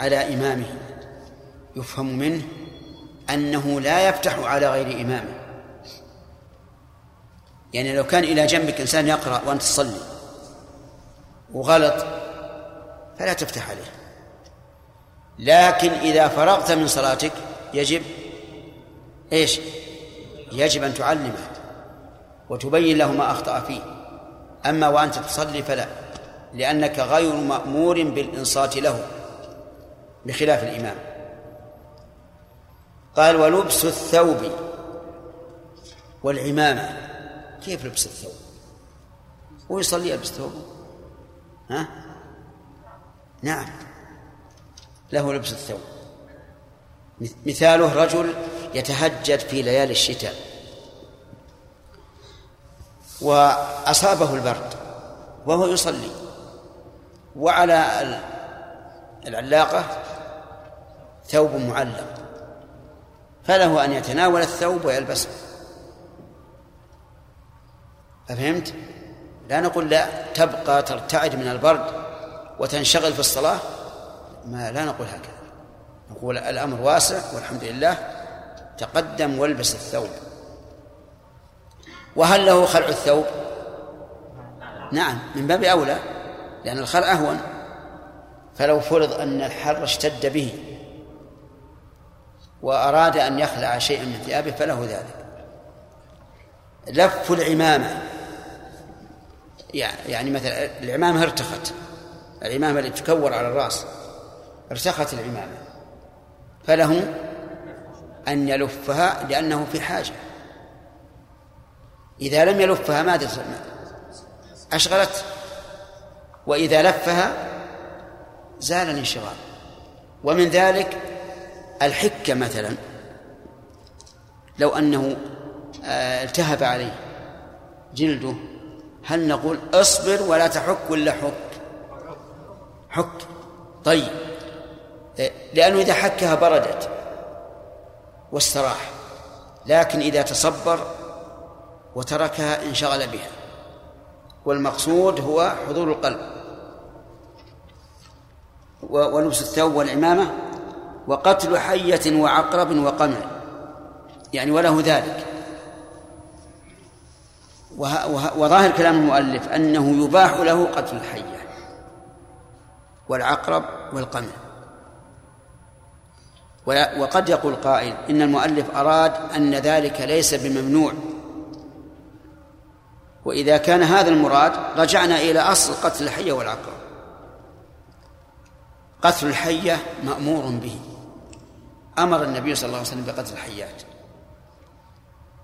على إمامه يفهم منه أنه لا يفتح على غير إمامه. يعني لو كان إلى جنبك إنسان يقرأ وأنت تصلي وغلط فلا تفتح عليه. لكن إذا فرغت من صلاتك يجب إيش؟ يجب أن تعلمه وتبين له ما أخطأ فيه. أما وأنت تصلي فلا لأنك غير مأمور بالإنصات له بخلاف الإمام. قال ولبس الثوب والعمامة. كيف لبس الثوب؟ هو يصلي يلبس ثوب ها؟ نعم له لبس الثوب. مثاله رجل يتهجد في ليالي الشتاء. وأصابه البرد وهو يصلي. وعلى العلاقة ثوب معلق. فله أن يتناول الثوب ويلبسه. أفهمت؟ لا نقول لا تبقى ترتعد من البرد وتنشغل في الصلاة. ما لا نقول هكذا. نقول الأمر واسع والحمد لله. تقدم والبس الثوب. وهل له خلع الثوب؟ نعم من باب أولى لأن الخلع أهون. فلو فرض أن الحر اشتد به وأراد أن يخلع شيئا من ثيابه فله ذلك. لف العمامة يعني مثلا العمامة ارتخت العمامة التي تكور على الرأس ارتخت العمامة فله أن يلفها لأنه في حاجة. إذا لم يلفها ماذا أشغلت. وإذا لفها زال الانشغال. ومن ذلك الحكة مثلا. لو أنه آه، التهب عليه جلده هل نقول اصبر ولا تحك ولا حك؟ حك. طيب. لأنه إذا حكها بردت واستراح. لكن إذا تصبر وتركها انشغل بها. والمقصود هو حضور القلب. ولبس الثوب والعمامة وقتل حية وعقرب وقمع. يعني وله ذلك. وظاهر كلام المؤلف أنه يباح له قتل الحية والعقرب والقمع. وقد يقول قائل إن المؤلف أراد أن ذلك ليس بممنوع. وإذا كان هذا المراد رجعنا إلى أصل قتل الحية والعقرب قتل الحية مأمور به. أمر النبي صلى الله عليه وسلم بقتل الحيات.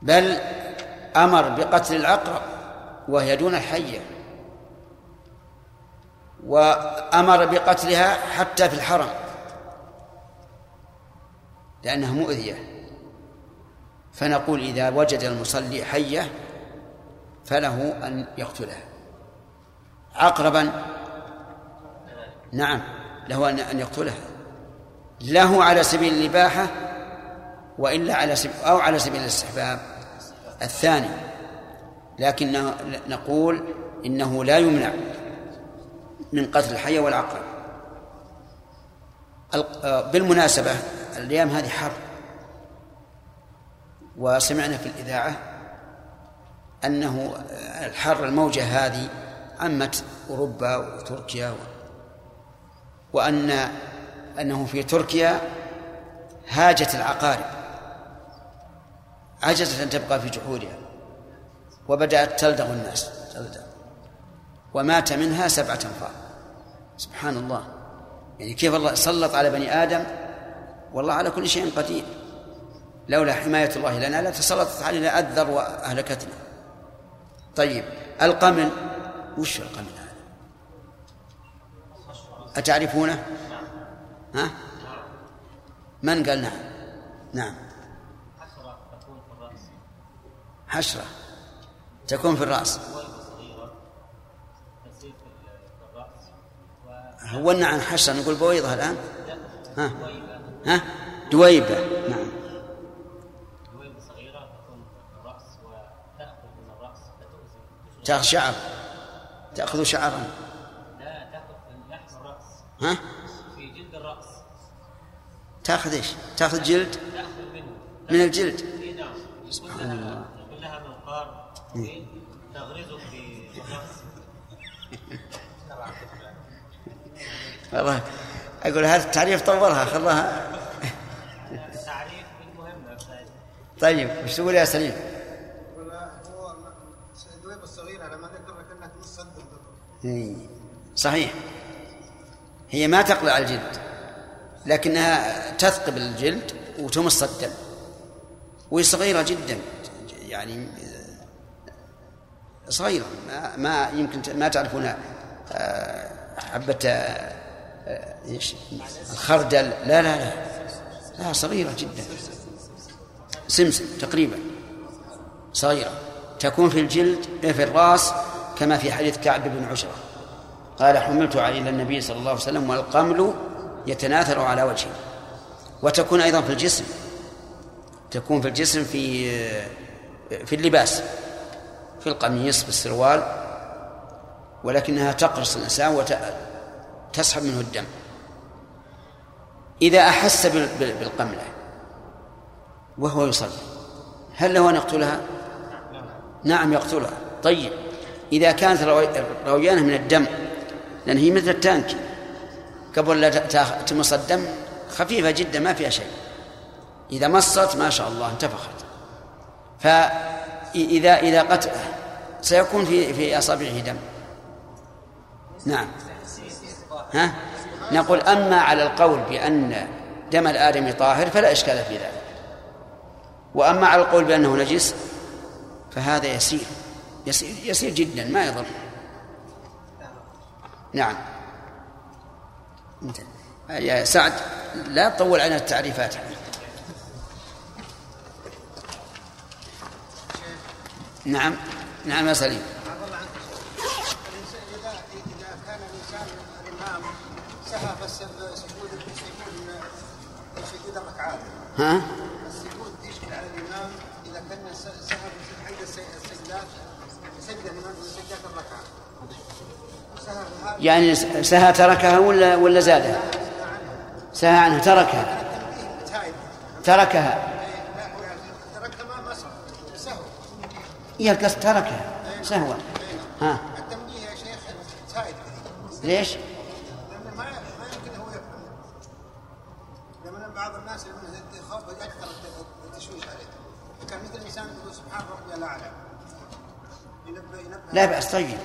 بل أمر بقتل العقرب وهي دون الحية. وأمر بقتلها حتى في الحرم. لأنها مؤذية. فنقول إذا وجد المصلي حية فله أن يقتلها عقربا. نعم له أن يقتلها له على سبيل الإباحة وإلا على سبيل أو على سبيل الاستحباب. الثاني لكن نقول إنه لا يمنع من قتل الحية والعقرب. بالمناسبة الأيام هذه حر. وسمعنا في الإذاعة أنه الحر الموجة هذه عمت أوروبا وتركيا وأن أنه في تركيا هاجت العقارب. عجزت أن تبقى في جحورها وبدأت تلدغ الناس تلدغ. ومات منها سبعة أنفار. سبحان الله. يعني كيف الله سلط على بني آدم؟ والله على كل شيء قدير. لولا حماية الله لنا لتسلطت علينا أذر وأهلكتنا. طيب القمل وش القمل هذا؟ أتعرفونه؟ ها؟ من قال نعم؟ نعم. حشرة. تكون في الرأس. هو عن حشرة. نقول بويضة الآن؟ ها؟ ها؟ دويبة. نعم دويبة صغيرة تكون الرأس وتأخذ من الرأس تأخذ شعر. تأخذ شعرا. لا تأخذ من لحم الرأس. ها؟ في جلد الرأس. تأخذ إيش؟ تأخذ جلد؟ تأخذ منه. من الجلد. سبحان الله. يقول لها منقار تغرزه في الرأس. والله أقول هذا التعريف طورها خلاها. تعريف بالمهمة طيب وش تقول يا سليم؟ هو الدويبة الصغيرة لما ذكر لك انها تمص صحيح. هي ما تقلع الجلد لكنها تثقب الجلد وتمص الدم وهي صغيرة جدا يعني صغيرة ما, ما يمكن ما تعرفون آه، حبة إيش؟ الخردل لا لا لا لا صغيرة جدا سمسم تقريبا صغيرة تكون في الجلد في الرأس كما في حديث كعب بن عشرة. قال حملت إلى النبي صلى الله عليه وسلم والقمل يتناثر على وجهه. وتكون أيضا في الجسم. تكون في الجسم في في اللباس في القميص في السروال ولكنها تقرص الإنسان تسحب منه الدم. إذا أحس بالقملة وهو يصلي هل له أن يقتلها؟ نعم يقتلها. طيب. إذا كانت رويانة من الدم لأن هي مثل التانك. قبل لا تمص الدم خفيفة جدا ما فيها شيء. إذا مصت ما شاء الله انتفخت. فإذا إذا قتله سيكون في في أصابعه دم. نعم. ها؟ نقول أما على القول بأن دم الآدم طاهر فلا إشكال في ذلك. وأما على القول بأنه نجس فهذا يسير. يسير, يسير جدا ما يضر. نعم. يا سعد لا تطول عن التعريفات. نعم. نعم يا سليم. ها؟ السجود يشكل على الامام اذا كان سهى عند السجدات سجد الامام من سجدات الركعه يعني سهى تركها ولا ولا زادها؟ سهى عنها تركها. تركها. تركها ما سهو هي القصد تركها سهوا ها. ليش؟ بعض الناس يخاف أكثر التشويش عليه كان مثل الانسان يقول سبحان ربي الاعلى لا بأس طيب.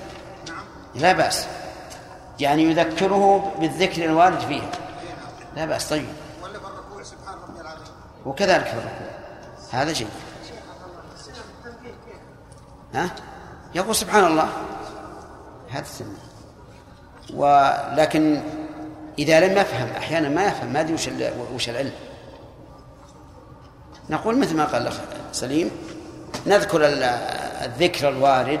لا بأس. يعني يذكره بالذكر الوارد فيها. لا بأس طيب. وكذلك في الركوع. هذا جيد. ها؟ يقول سبحان الله. هذا السنة. ولكن إذا لم يفهم أحيانا ما يفهم ما أدري وش وش العلم. نقول مثل ما قال الأخ سليم نذكر الذكر الوارد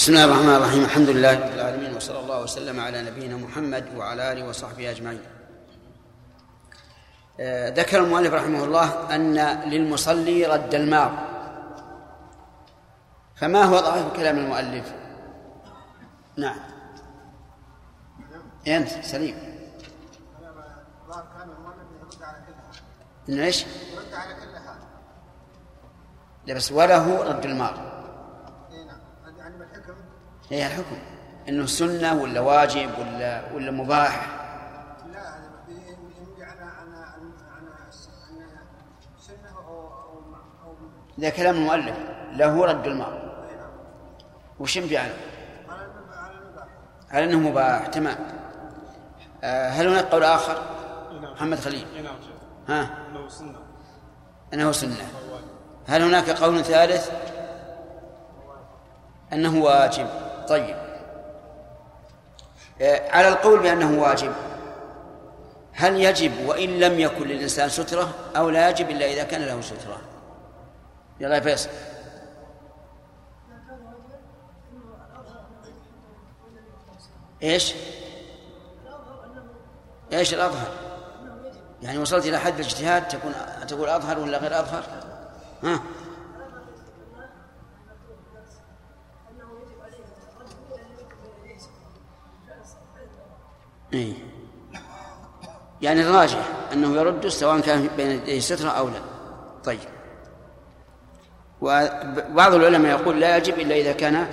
بسم الله الرحمن الرحيم. الحمد لله رب العالمين وصلى الله وسلم على نبينا محمد وعلى آله وصحبه أجمعين. آه، ذكر المؤلف رحمه الله أن للمصلي رد الماض فما هو ظاهر كلام المؤلف؟ نعم. أنت سليم. إيش؟ يرد على كل حال بس وله رد الماضي إيه الحكم. إنه سنة ولا واجب ولا ولا مباح. لا ينبي على على على سنة أو اذا كلام المؤلف. له رد الماء. وش ينبي عليه؟ على إنه مباح. تمام. آه، هل هناك قول آخر؟ نعم. محمد خليل. نعم ها؟ إنه سنة. أنه سنة. هل هناك قول ثالث؟ أنه واجب. طيب آه، على القول بأنه واجب هل يجب وإن لم يكن للإنسان سترة أو لا يجب إلا إذا كان له سترة يلا يا فيصل إيش؟ إيش الأظهر؟ يعني وصلت إلى حد الاجتهاد تكون تقول أظهر ولا غير أظهر؟ ها؟ إيه؟ يعني الراجح أنه يرد سواء كان بين يديه سترة أو لا. طيب. وبعض العلماء يقول لا يجب إلا إذا كان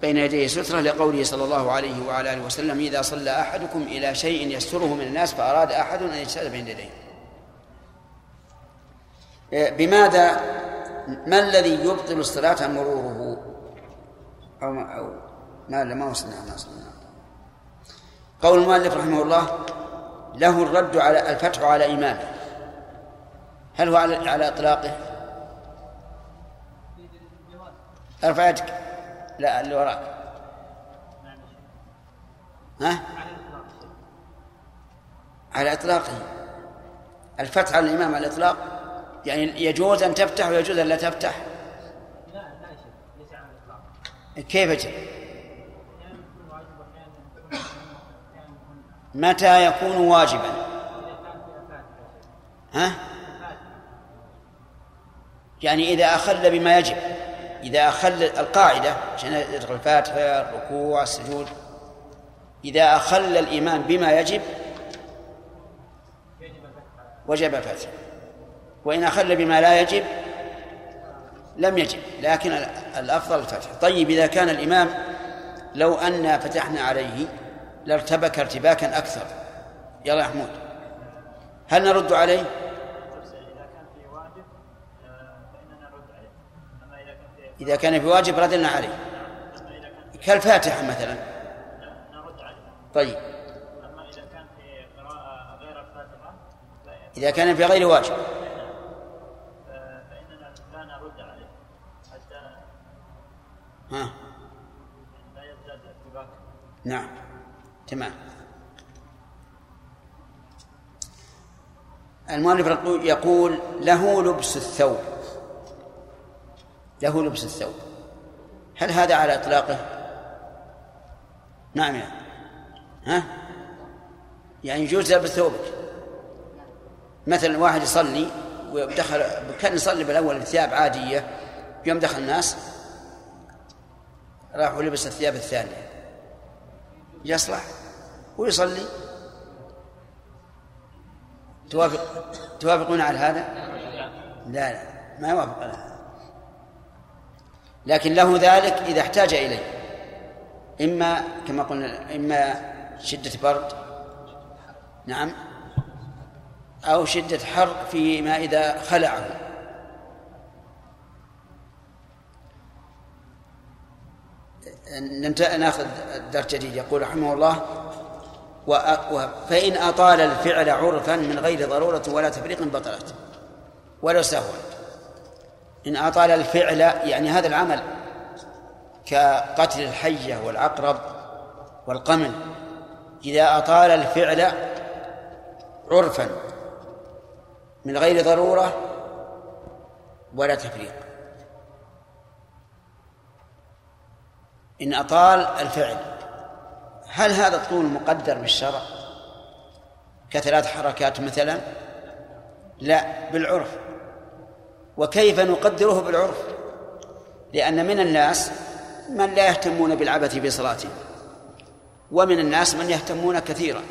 بين يديه سترة لقوله صلى الله عليه وعلى آله وسلم إذا صلى أحدكم إلى شيء يستره من الناس فأراد أحد أن يجتهد بين يديه. إيه، بماذا؟ ما الذي يبطل الصلاة مروره أو ما أو ما ما وصلنا ما وصلنا قول المؤلف رحمه الله له الرد على الفتح على إمامه هل هو على على إطلاقه؟ ارفع يدك لا اللي وراك. ها؟ على إطلاقه. الفتح على الإمام على الإطلاق. يعني يجوز أن تفتح ويجوز أن لا تفتح. لا لا ليس على الإطلاق. كيف يجب؟ أحيانا يكون واجب واحيانا يكون أحيانا يكون متى يكون واجبا؟ ها؟ يعني إذا أخل بما يجب. إذا أخل القاعدة عشان الفاتحة الركوع السجود. إذا أخل الإمام بما يجب وجب الفتح وإن أخل بما لا يجب لم يجب. لكن الأفضل الفتح. طيب إذا كان الإمام لو أن فتحنا عليه لارتبك ارتباكا أكثر. يلا يا محمود هل نرد عليه؟ إذا كان في واجب ردنا عليه. كالفاتحة مثلا. نرد طيب. اما إذا كان في قراءه غير الفاتحه لا إذا كان في غير واجب. ف- فاننا لا نرد عليه حتى ها. لا يزداد نعم. تمام المؤلف يقول- له لبس الثوب له لبس الثوب هل هذا على إطلاقه؟ نعم يعني. ها؟ يعني يجوز لبس ثوبك مثلا واحد يصلي ودخل كان يصلي بالأول بثياب عادية يوم دخل الناس راح ولبس الثياب الثانية يصلح ويصلي. توافق توافقون على هذا؟ لا لا ما يوافق على هذا. لكن له ذلك إذا احتاج إليه. إما كما قلنا إما شدة برد نعم أو شدة حر فيما إذا خلعه. نأخذ درس جديد. يقول رحمه الله فإن أطال الفعل عرفا من غير ضرورة ولا تفريق بطلت. ولو سهوا إن أطال الفعل يعني هذا العمل كقتل الحية والعقرب والقمل إذا أطال الفعل عرفا من غير ضرورة ولا تفريق. إن أطال الفعل. هل هذا الطول مقدر بالشرع؟ كثلاث حركات مثلا؟ لا بالعرف. وكيف نقدره بالعرف؟ لأن من الناس من لا يهتمون بالعبث في صلاته ومن الناس من يهتمون كثيرا.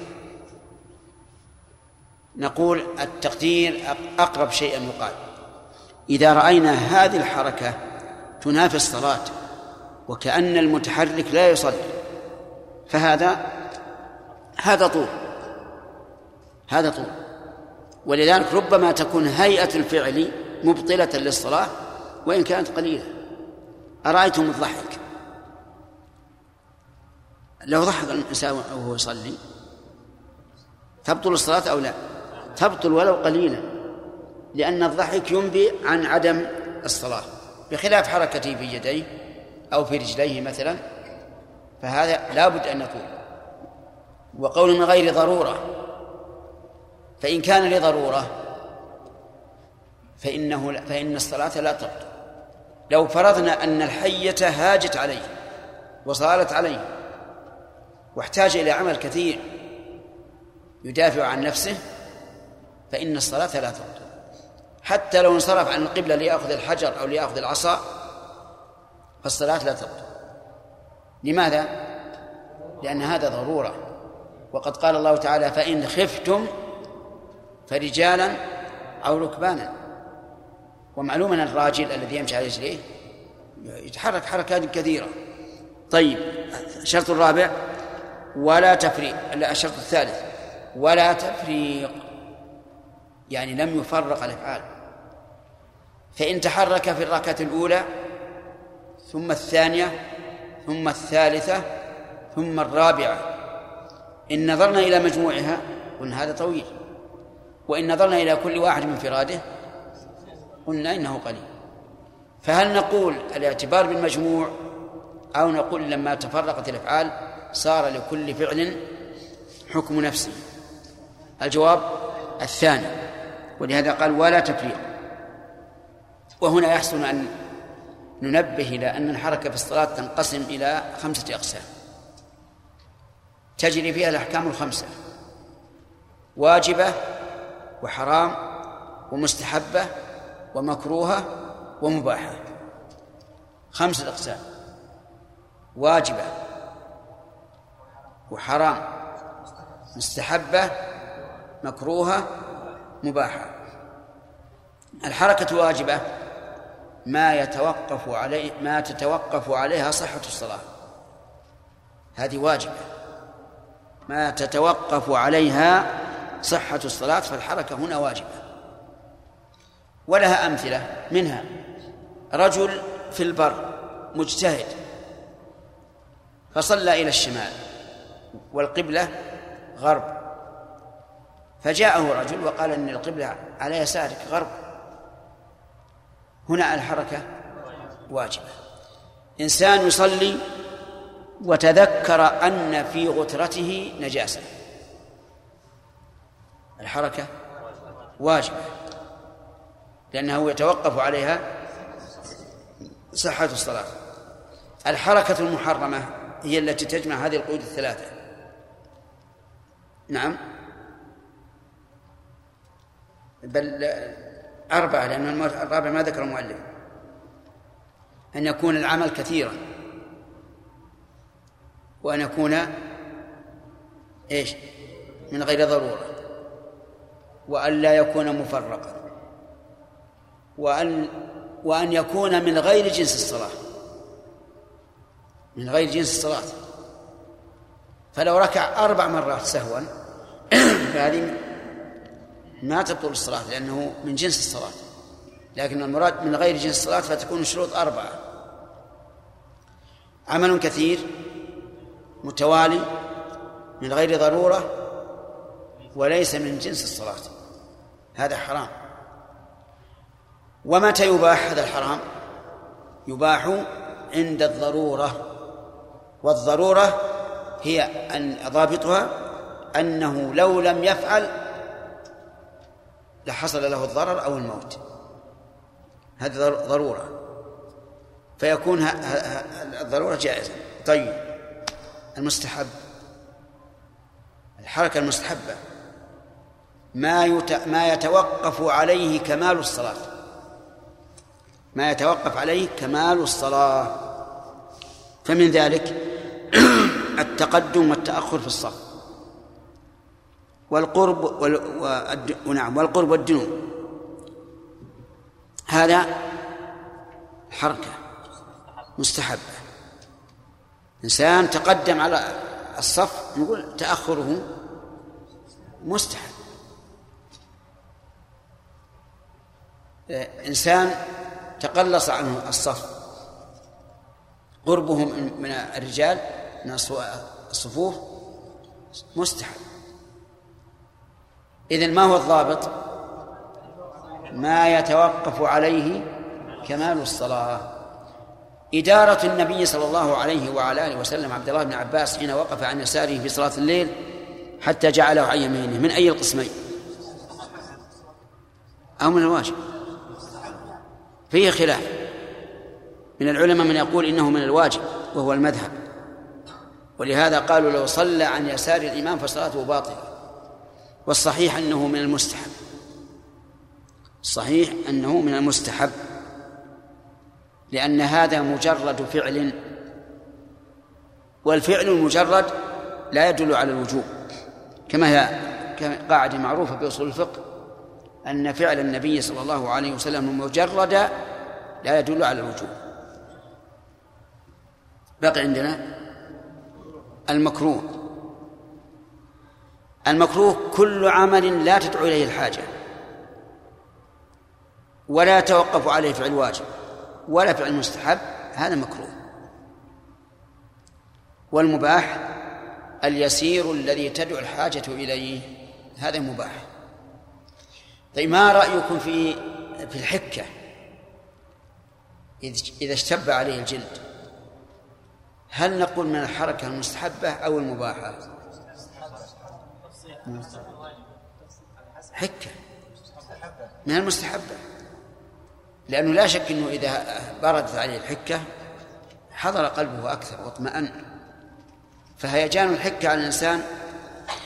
نقول التقدير أقرب شيء يقال. إذا رأينا هذه الحركة تنافي الصلاة وكأن المتحرك لا يصلي. فهذا هذا طول. هذا طول. ولذلك ربما تكون هيئة الفعل مبطلة للصلاة وإن كانت قليلة. أرأيتم الضحك؟ لو ضحك الإنسان وهو يصلي تبطل الصلاة أو لا؟ تبطل ولو قليلا لأن الضحك ينبي عن عدم الصلاة. بخلاف حركته في يديه أو في رجليه مثلا فهذا لا بد أن يطول وقول من غير ضرورة فإن كان لضرورة فإنه فإن الصلاة لا تبطل. لو فرضنا أن الحية هاجت عليه وصارت عليه واحتاج إلى عمل كثير يدافع عن نفسه فإن الصلاة لا تبطل. حتى لو انصرف عن القبلة ليأخذ الحجر أو ليأخذ العصا فالصلاة لا تبطل لماذا؟ لأن هذا ضرورة. وقد قال الله تعالى فإن خفتم فرجالا أو ركبانا. ومعلوم أن الراجل الذي يمشي على رجليه يتحرك حركات كثيرة. طيب الشرط الرابع ولا تفريق. الشرط الثالث ولا تفريق. يعني لم يفرق الأفعال. فإن تحرك في الركعة الأولى ثم الثانية ثم الثالثة ثم الرابعة. إن نظرنا إلى مجموعها قلنا هذا طويل. وإن نظرنا إلى كل واحد من انفراده قلنا إنه قليل. فهل نقول الاعتبار بالمجموع أو نقول لما تفرقت الأفعال صار لكل فعل حكم نفسه؟ الجواب الثاني. ولهذا قال ولا تفريق. وهنا يحسن أن ننبه إلى أن الحركة في الصلاة تنقسم إلى خمسة أقسام. تجري فيها الأحكام الخمسة واجبة وحرام ومستحبة ومكروهة ومباحة. خمسة أقسام واجبة وحرام مستحبة مكروهة مباحة. الحركة واجبة ما يتوقف عليه ما تتوقف عليها صحة الصلاة. هذه واجبة. ما تتوقف عليها صحة الصلاة فالحركة هنا واجبة. ولها أمثلة منها. رجل في البر مجتهد فصلى إلى الشمال والقبلة غرب. فجاءه رجل وقال إن القبلة على يسارك غرب. هنا الحركة واجبة. إنسان يصلي وتذكر أن في غترته نجاسة. الحركة واجبة لأنه يتوقف عليها صحة الصلاة. الحركة المحرمة هي التي تجمع هذه القيود الثلاثة. نعم. بل أربعة لأن الرابع ما ذكر المؤلف. أن يكون العمل كثيرا. وأن يكون إيش؟ من غير ضرورة. وأن لا يكون مفرقا. وأن وأن يكون من غير جنس الصلاة. من غير جنس الصلاة. فلو ركع أربع مرات سهوا فهذه ما تبطل الصلاة لأنه من جنس الصلاة. لكن المراد من غير جنس الصلاة فتكون الشروط أربعة. عمل كثير متوالي من غير ضرورة وليس من جنس الصلاة. هذا حرام. ومتى يباح هذا الحرام؟ يباح عند الضرورة. والضرورة هي أن ضابطها أنه لو لم يفعل لحصل له الضرر أو الموت. هذه ضرورة. فيكون الضرورة جائزة. طيب. المستحب. الحركة المستحبة. ما. ما يتوقف عليه كمال الصلاة. ما يتوقف عليه كمال الصلاة. فمن ذلك التقدم والتأخر في الصف والقرب وال... ونعم والقرب والدنو هذا حركة مستحبة. إنسان تقدم على الصف نقول تأخره مستحب. إنسان تقلص عنه الصف. قربه من الرجال من الصفوف مستحب. إذن ما هو الضابط؟ ما يتوقف عليه كمال الصلاة. إدارة النبي صلى الله عليه وعلى آله وسلم عبد الله بن عباس حين وقف عن يساره في صلاة الليل حتى جعله عن يمينه. من أي القسمين؟ أو من الواجب؟ فيه خلاف. من العلماء من يقول إنه من الواجب وهو المذهب. ولهذا قالوا لو صلى عن يسار الإمام فصلاته باطلة. والصحيح أنه من المستحب. الصحيح أنه من المستحب. لأن هذا مجرد فعل والفعل المجرد لا يدل على الوجوب. كما هي قاعدة معروفة بأصول الفقه أن فعل النبي صلى الله عليه وسلم مجرد لا يدل على الوجوب. بقي عندنا المكروه. المكروه كل عمل لا تدعو إليه الحاجة. ولا يتوقف عليه فعل واجب ولا فعل مستحب هذا مكروه. والمباح اليسير الذي تدعو الحاجة إليه هذا مباح. طيب ما رأيكم في في الحكة؟ إذا اشتب عليه الجلد هل نقول من الحركة المستحبة أو المباحة؟ حكة. من المستحبة. لأنه لا شك أنه إذا بردت عليه الحكة حضر قلبه أكثر واطمأن. فهيجان الحكة على الإنسان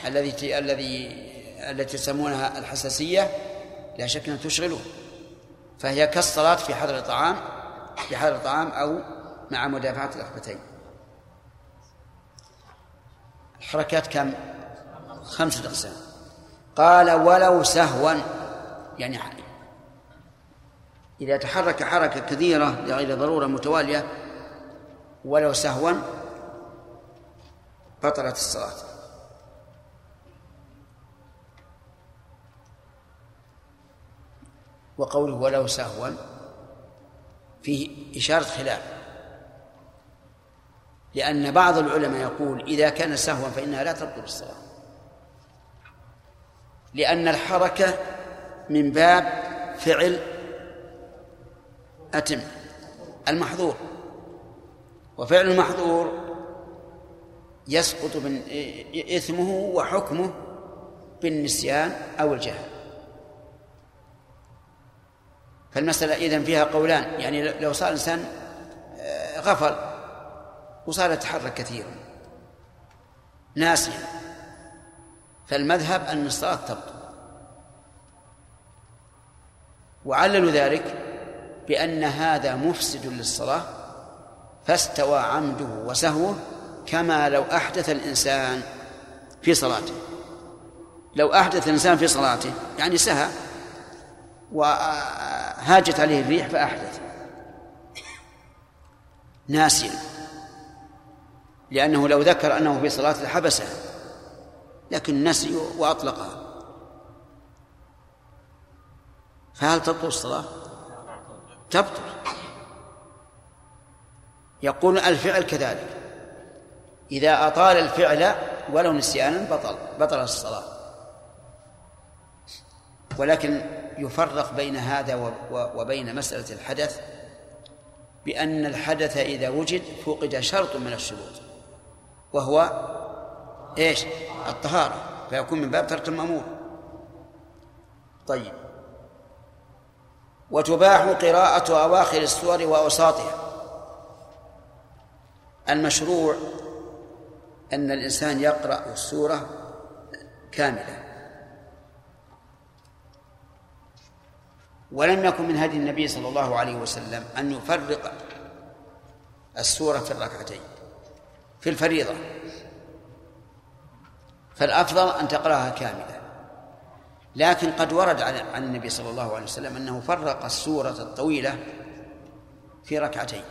الذي الذي التي يسمونها الحساسية لا شك أنها تشغله. فهي كالصلاة في حضر الطعام في حضر الطعام أو مع مدافعة الركبتين الحركات كم؟ خمسة أقسام. قال ولو سهوا يعني إذا تحرك حركة كثيرة لغير ضرورة متوالية ولو سهوا بطلت الصلاة. وقوله ولو سهوا فيه إشارة خلاف. لأن بعض العلماء يقول إذا كان سهوا فإنها لا تبطل الصلاة. لأن الحركة من باب فعل أتم المحظور. وفعل المحظور يسقط من إثمه وحكمه بالنسيان أو الجهل. فالمسألة إذن فيها قولان يعني لو صار الإنسان آه، غفل وصار يتحرك كثيرا ناسيا. فالمذهب أن الصلاة تبطل. وعللوا ذلك بأن هذا مفسد للصلاة فاستوى عمده وسهوه كما لو أحدث الإنسان في صلاته. لو أحدث الإنسان في صلاته يعني سهى وهاجت عليه الريح فأحدث. ناسيا لأنه لو ذكر أنه في صلاة لحبسها لكن نسي وأطلقها. فهل تبطل الصلاة؟ تبطل. يقول الفعل كذلك. إذا أطال الفعل ولو نسيانا بطل بطل الصلاة. ولكن يفرق بين هذا وبين مسألة الحدث بأن الحدث إذا وجد فقد شرط من الشروط وهو إيش؟ الطهارة. فيكون من باب ترك المأمور. طيب. وتباح قراءة أواخر السور وأوساطها. المشروع أن الإنسان يقرأ السورة كاملة. ولم يكن من هدي النبي صلى الله عليه وسلم أن يفرق السورة في الركعتين في الفريضة. فالأفضل أن تقرأها كاملة. لكن قد ورد عن النبي صلى الله عليه وسلم أنه فرق السورة الطويلة في ركعتين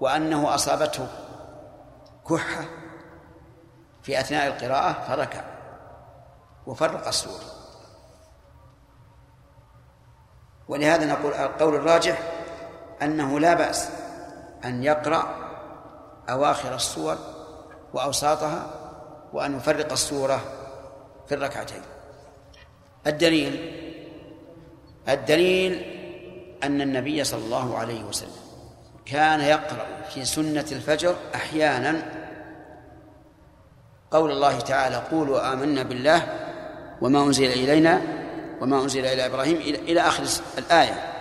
وأنه أصابته كحة في أثناء القراءة فركع وفرق السورة. ولهذا نقول القول الراجح أنه لا بأس أن يقرأ أواخر السور وأوساطها وأن يفرق السورة في الركعتين. الدليل الدليل أن النبي صلى الله عليه وسلم كان يقرأ في سنة الفجر أحيانا قول الله تعالى قولوا آمنا بالله وما أنزل إلينا وما أنزل إلى إبراهيم إلى آخر الآية.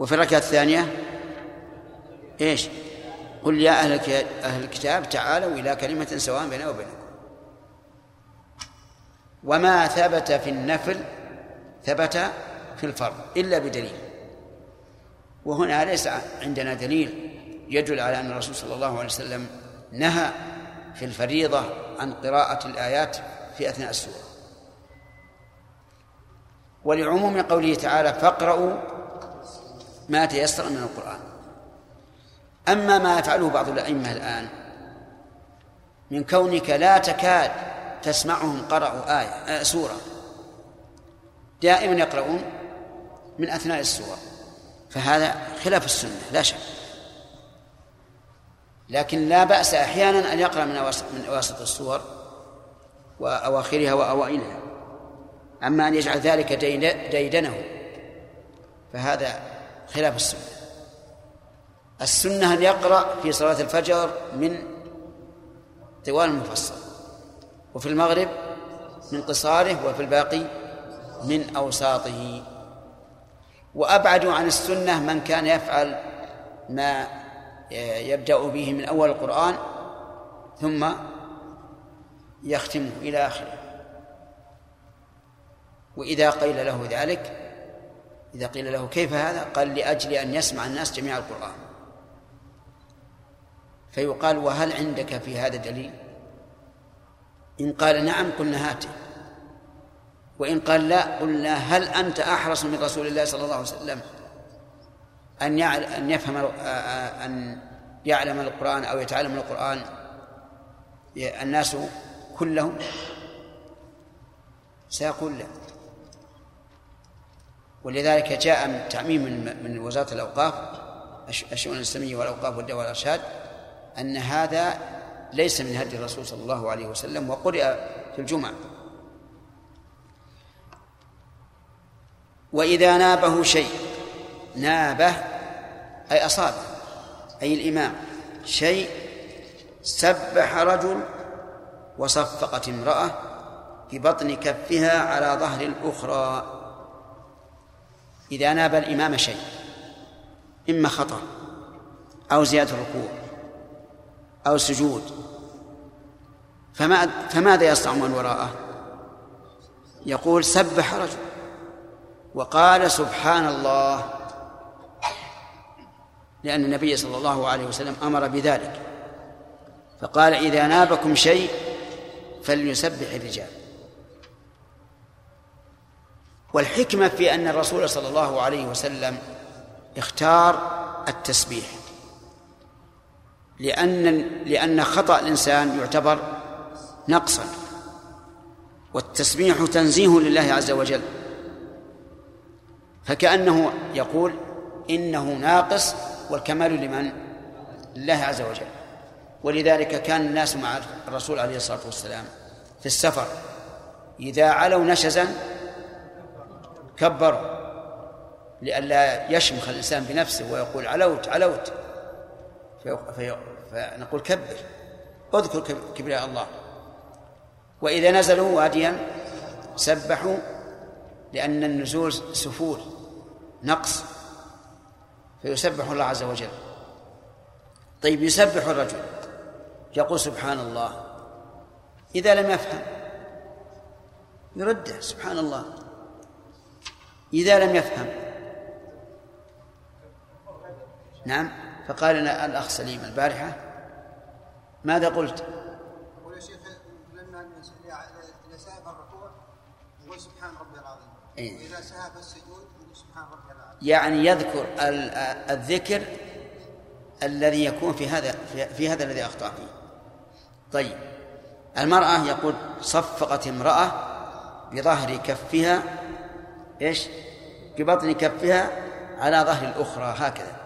وفي الركعة الثانية إيش؟ قل يا أهل أهل الكتاب تعالوا إلى كلمة سواء بيننا وبينكم. وما ثبت في النفل ثبت في الفرض إلا بدليل. وهنا ليس عندنا دليل يدل على أن الرسول صلى الله عليه وسلم نهى في الفريضة عن قراءة الآيات في أثناء السورة. ولعموم قوله تعالى فاقرأوا ما تيسر من القرآن أما ما يفعله بعض الأئمة الآن من كونك لا تكاد تسمعهم قرأوا آية آه سورة. دائما يقرؤون من أثناء السور فهذا خلاف السنة لا شك. لكن لا بأس أحيانا أن يقرأ من أواسط, من أواسط السور وأواخرها وأوائلها. أما أن يجعل ذلك ديدنه فهذا خلاف السنة. السنة أن يقرأ في صلاة الفجر من طوال المفصل وفي المغرب من قصاره وفي الباقي من أوساطه. وأبعد عن السنة من كان يفعل ما يبدأ به من أول القرآن ثم يختمه إلى آخره. وإذا قيل له ذلك إذا قيل له كيف هذا؟ قال لأجل أن يسمع الناس جميع القرآن. فيقال وهل عندك في هذا دليل؟ إن قال نعم قلنا هاته وإن قال لا قلنا هل أنت أحرص من رسول الله صلى الله عليه وسلم أن أن يفهم أن يعلم القرآن أو يتعلم القرآن؟ الناس كلهم؟ سيقول لا. ولذلك جاء تعميم من وزارة الأوقاف الشؤون الإسلامية والأوقاف والدعوة والإرشاد أن هذا ليس من هدي الرسول صلى الله عليه وسلم وقرئ في الجمعة. وإذا نابه شيء نابه أي أصابه أي الإمام شيء سبح رجل وصفقت امرأة ببطن كفها على ظهر الأخرى. إذا ناب الإمام شيء إما خطأ أو زيادة الركوع. أو سجود. فما فماذا يصنع من وراءه؟ يقول سبح رجل وقال سبحان الله لأن النبي صلى الله عليه وسلم أمر بذلك. فقال إذا نابكم شيء فليسبح الرجال. والحكمة في أن الرسول صلى الله عليه وسلم اختار التسبيح. لأن لأن خطأ الإنسان يعتبر نقصا. والتسبيح تنزيه لله عز وجل. فكأنه يقول إنه ناقص والكمال لمن؟ لله عز وجل. ولذلك كان الناس مع الرسول عليه الصلاة والسلام في السفر. إذا علوا نشزا كبروا. لئلا يشمخ الإنسان بنفسه ويقول علوت علوت. فنقول كبر اذكر كبرياء الله. وإذا نزلوا واديا سبحوا لأن النزول سفول نقص. فيسبح الله عز وجل. طيب يسبح الرجل. يقول سبحان الله. إذا لم يفهم يرده سبحان الله. إذا لم يفهم نعم فقال لنا الأخ سليم البارحة ماذا قلت؟ يقول يا شيخ لما إذا سهى الركوع يقول سبحان ربي العظيم. إيه؟ وإذا سهى في السجود يقول سبحان ربي العظيم. يعني يذكر الذكر الذي يكون في هذا في هذا الذي أخطأ فيه. طيب. المرأة يقول صفقت امرأة بظهر كفها إيش؟ ببطن كفها على ظهر الأخرى هكذا.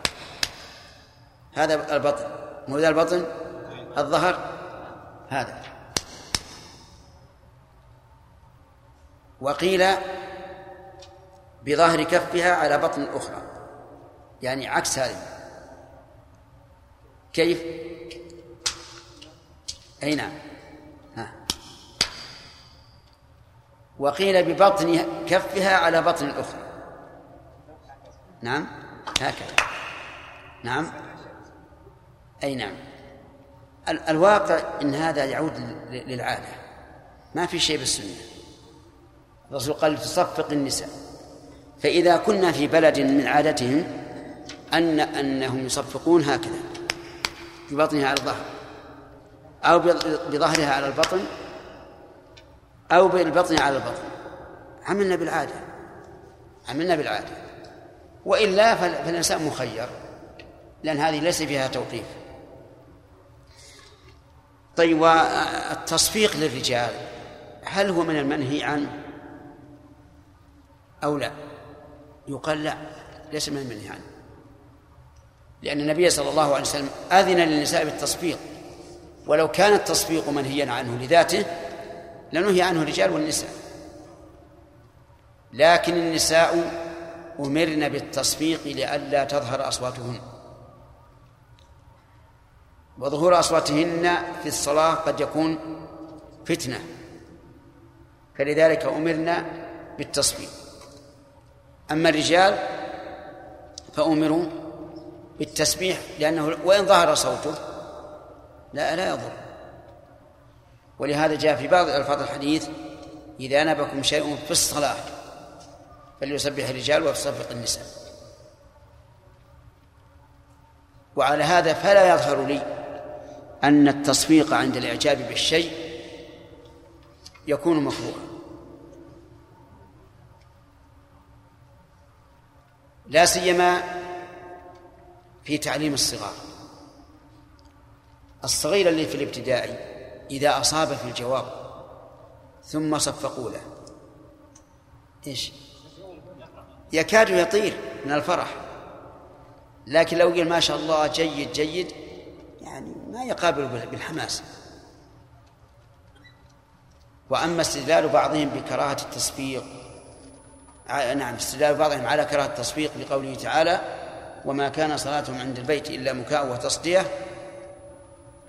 هذا البطن. مو ذا البطن؟ الظهر هذا. وقيل بظهر كفها على بطن الأخرى يعني عكس هذه كيف؟ أي نعم. ها. وقيل ببطن كفها على بطن الأخرى نعم؟ هكذا. نعم؟ أي نعم. الواقع أن هذا يعود للعادة. ما في شيء بالسنة. الرسول قال تصفق النساء. فإذا كنا في بلد من عادتهم أن أنهم يصفقون هكذا. ببطنها على الظهر. أو بظهرها على البطن. أو بالبطن على البطن. عملنا بالعادة. عملنا بالعادة. وإلا فالإنسان مخير. لأن هذه ليس فيها توقيف. طيب والتصفيق للرجال هل هو من المنهي عنه أو لا؟ يقال لا ليس من المنهي عنه. لأن النبي صلى الله عليه وسلم أذن للنساء بالتصفيق ولو كان التصفيق منهيا عنه لذاته لنهي عنه الرجال والنساء. لكن النساء أمرن بالتصفيق لئلا تظهر أصواتهن. وظهور أصواتهن في الصلاة قد يكون فتنة. فلذلك أمرنا بالتصفيق. أما الرجال فأمروا بالتسبيح لأنه وإن ظهر صوته لا لا يضر. ولهذا جاء في بعض ألفاظ الحديث إذا نبكم شيء في الصلاة فليسبح الرجال ويصفق النساء. وعلى هذا فلا يظهر لي أن التصفيق عند الإعجاب بالشيء يكون مكروها لا سيما في تعليم الصغار. الصغير اللي في الابتدائي إذا أصاب في الجواب ثم صفقوا له إيش؟ يكاد يطير من الفرح. لكن لو قال ما شاء الله جيد جيد يعني ما يقابل بالحماس. وأما استدلال بعضهم بكراهة التصفيق نعم استدلال بعضهم على كراهة التصفيق بقوله تعالى وما كان صلاتهم عند البيت إلا مكاء وتصدية.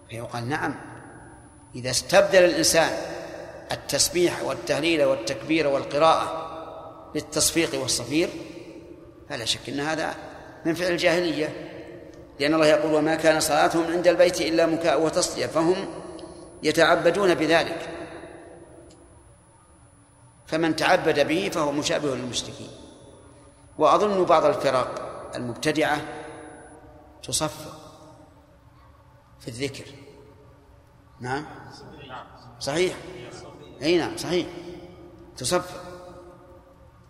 فيقال نعم إذا استبدل الإنسان التسبيح والتهليل والتكبير والقراءة بالتصفيق والصفير فلا شك أن هذا من فعل الجاهلية. لأن الله يقول وما كان صلاتهم عند البيت إلا مكاء وتصدية فهم يتعبدون بذلك. فمن تعبد به فهو مشابه للمشركين. وأظن بعض الفرق المبتدعة تصفق في الذكر. نعم؟ صحيح. أي نعم صحيح. تصفق.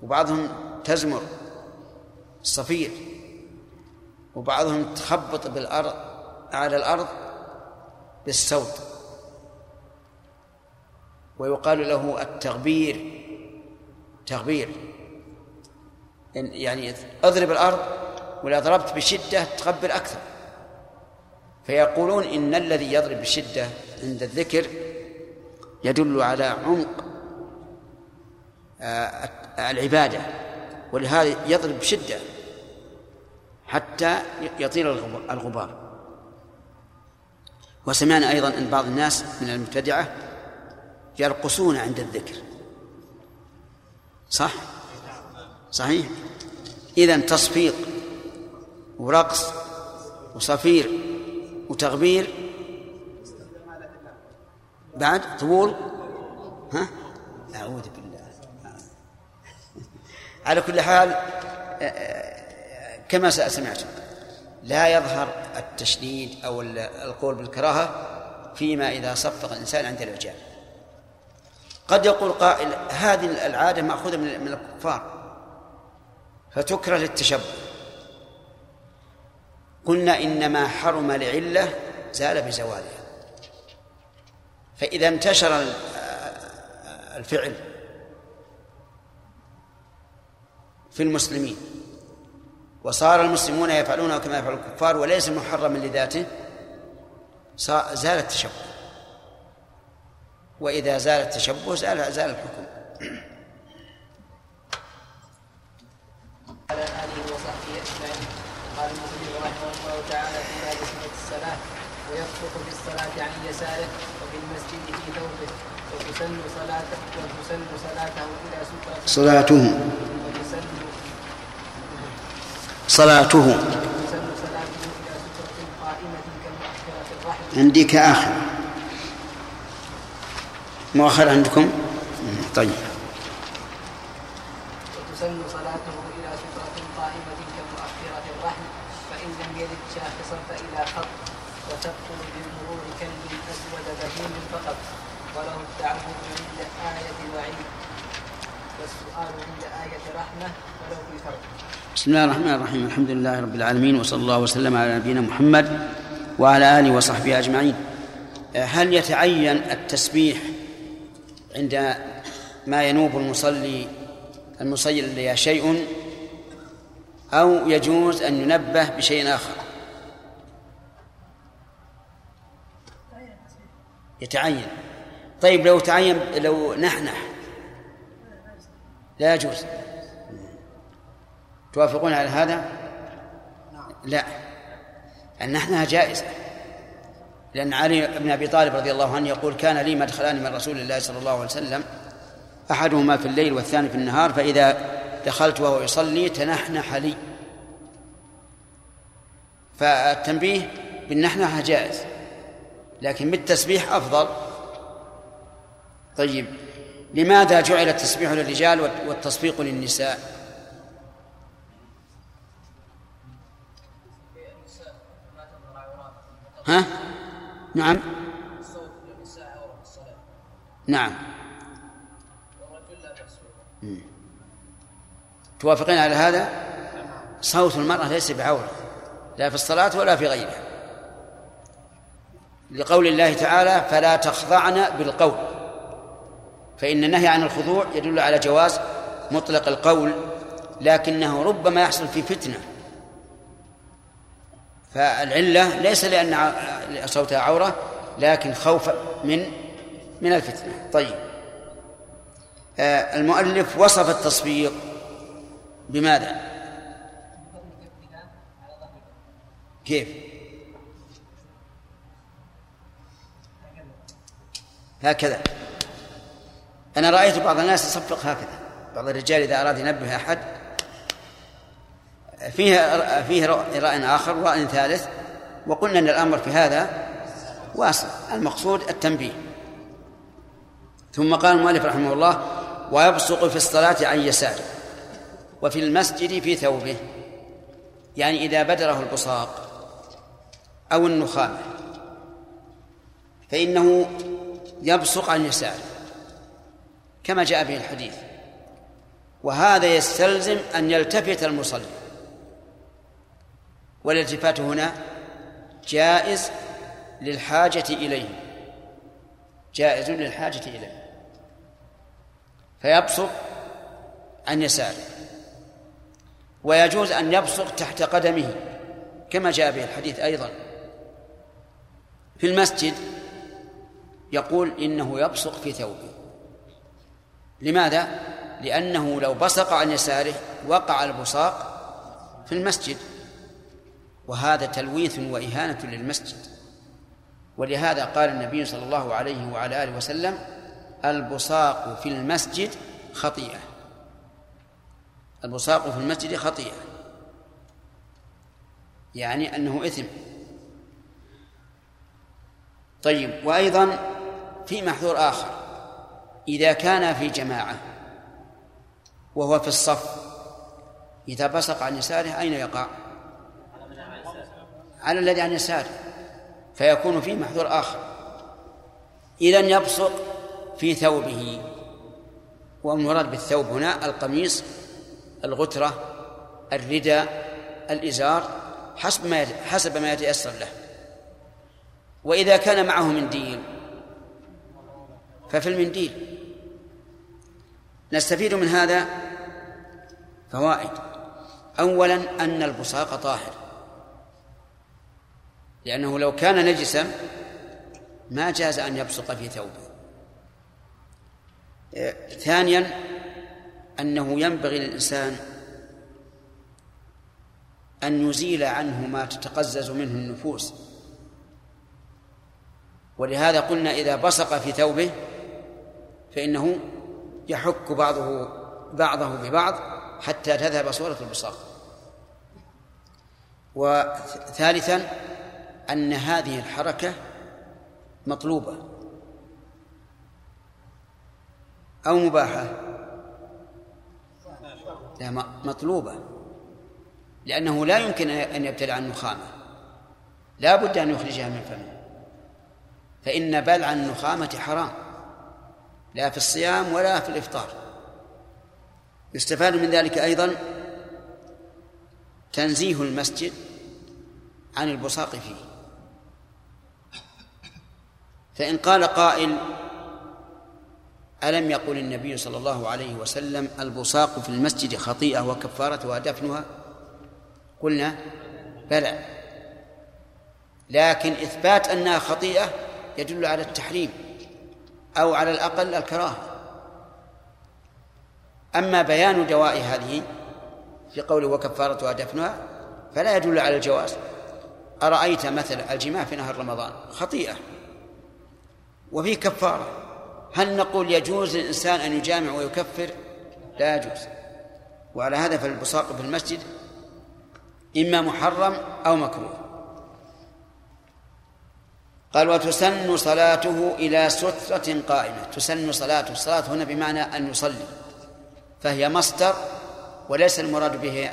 وبعضهم تزمر الصفير. وبعضهم تخبط بالأرض على الأرض بالصوت. ويقال له التغبير تغبير. يعني أضرب الأرض وإذا ضربت بشدة تغبر أكثر. فيقولون إن الذي يضرب بشدة عند الذكر يدل على عمق آه، العبادة. ولهذا يضرب بشدة. حتى يطير الغبار. وسمعنا أيضا أن بعض الناس من المبتدعة يرقصون عند الذكر. صح؟ صحيح. إذا تصفيق ورقص وصفير وتغبير. بعد طبول. ها؟ أعوذ بالله. على كل حال كما سمعتم لا يظهر التشديد أو القول بالكراهة فيما إذا صفق الإنسان عند الإعجاب. قد يقول قائل هذه العادة مأخوذة من الكفار فتكره للتشبه. قلنا إنما حرم لعلة زال بزوالها. فإذا انتشر الفعل في المسلمين وصار المسلمون يفعلونه كما يفعل الكفار وليس محرما لذاته. زال التشبه. وإذا زال التشبه زال زال الحكم. على آله وصحبه أجمعين. قال المسلم رحمه الله تعالى في باب سنة الصلاة ويخطط في الصلاة عن يساره وفي المسجد في ثوبه وتسن صلاته وتسن صلاته إلى سترة صلاته صلاته. عندي كآخر مؤخر عندكم؟ طيب. صلاته إلى قائمة كمؤخرة الرحل فإن لم يرد شاخصا فإلى بمرور كلب أسود بهيم فقط وله التعبد عند آية الوعيد. والسؤال عند آية رحمة ولو بفرق بسم الله الرحمن الرحيم. الحمد لله رب العالمين وصلى الله وسلم على نبينا محمد وعلى آله وصحبه أجمعين. هل يتعين التسبيح عند ما ينوب المصلي المصلي شيء أو يجوز أن ينبه بشيء آخر؟ يتعين. طيب لو تعين لو نحنح. لا يجوز. توافقون على هذا؟ لا. النحنها جائزة. لأن علي بن أبي طالب رضي الله عنه يقول كان لي مدخلان من رسول الله صلى الله عليه وسلم أحدهما في الليل والثاني في النهار فإذا دخلت وهو يصلي تنحنح لي. فالتنبيه بالنحنحة جائز لكن بالتسبيح أفضل. طيب لماذا جعل التسبيح للرجال والتصفيق للنساء؟ ها؟ نعم. نعم. توافقين على هذا؟ صوت المرأة ليس بعورة لا في الصلاة ولا في غيرها. لقول الله تعالى فلا تخضعن بالقول فإن النهي عن الخضوع يدل على جواز مطلق القول لكنه ربما يحصل في فتنة. فالعلة ليس لأن صوتها عورة لكن خوفا من من الفتنة طيب آه، المؤلف وصف التصفيق بماذا؟ كيف؟ هكذا أنا رأيت بعض الناس يصفق هكذا بعض الرجال إذا أراد ينبه أحد فيه فيه رأي آخر ورأي ثالث وقلنا أن الأمر في هذا واسع. المقصود التنبيه. ثم قال المؤلف رحمه الله ويبصق في الصلاة عن يساره وفي المسجد في ثوبه. يعني إذا بدره البصاق أو النخامة فإنه يبصق عن يساره كما جاء به الحديث. وهذا يستلزم أن يلتفت المصلي. والالتفات هنا جائز للحاجة إليه. جائز للحاجة إليه. فيبصق عن يساره. ويجوز أن يبصق تحت قدمه كما جاء به الحديث أيضا. في المسجد يقول إنه يبصق في ثوبه. لماذا؟ لأنه لو بصق عن يساره وقع البصاق في المسجد. وهذا تلويث وإهانة للمسجد. ولهذا قال النبي صلى الله عليه وعلى آله وسلم البصاق في المسجد خطيئة. البصاق في المسجد خطيئة. يعني أنه إثم. طيب وأيضا في محذور آخر. إذا كان في جماعة وهو في الصف إذا بصق عن يساره أين يقع؟ على الذي عن يساره فيكون فيه محذور آخر. إذا يبصق في ثوبه والمراد بالثوب هنا القميص الغترة الرداء الإزار حسب ما حسب ما يتيسر له. وإذا كان معه منديل ففي المنديل. نستفيد من هذا فوائد. أولا أن البصاق طاهر. لأنه لو كان نجسا ما جاز أن يبصق في ثوبه. ثانيا أنه ينبغي للإنسان أن يزيل عنه ما تتقزز منه النفوس. ولهذا قلنا إذا بصق في ثوبه فإنه يحك بعضه بعضه ببعض حتى تذهب صورة البصاق. وثالثا أن هذه الحركة مطلوبة أو مباحة؟ لا مطلوبة لأنه لا يمكن أن يبتلع النخامة. لا بد أن يخرجها من فمه فإن بلع النخامة حرام لا في الصيام ولا في الإفطار. يستفاد من ذلك أيضا تنزيه المسجد عن البصاق فيه. فإن قال قائل ألم يقل النبي صلى الله عليه وسلم البصاق في المسجد خطيئة وكفارتها دفنها قلنا بلى. لكن إثبات أنها خطيئة يدل على التحريم أو على الأقل الكراهة. أما بيان دواء هذه في قوله وكفارتها دفنها فلا يدل على الجواز. أرأيت مثل الجماع في نهر رمضان؟ خطيئة. وفي كفارة. هل نقول يجوز للإنسان أن يجامع ويكفر؟ لا يجوز. وعلى هذا فالبصاق في المسجد إما محرم أو مكروه. قال وتسن صلاته إلى سترة قائمة. تسن صلاته. الصلاة هنا بمعنى أن يصلي. فهي مصدر وليس المراد به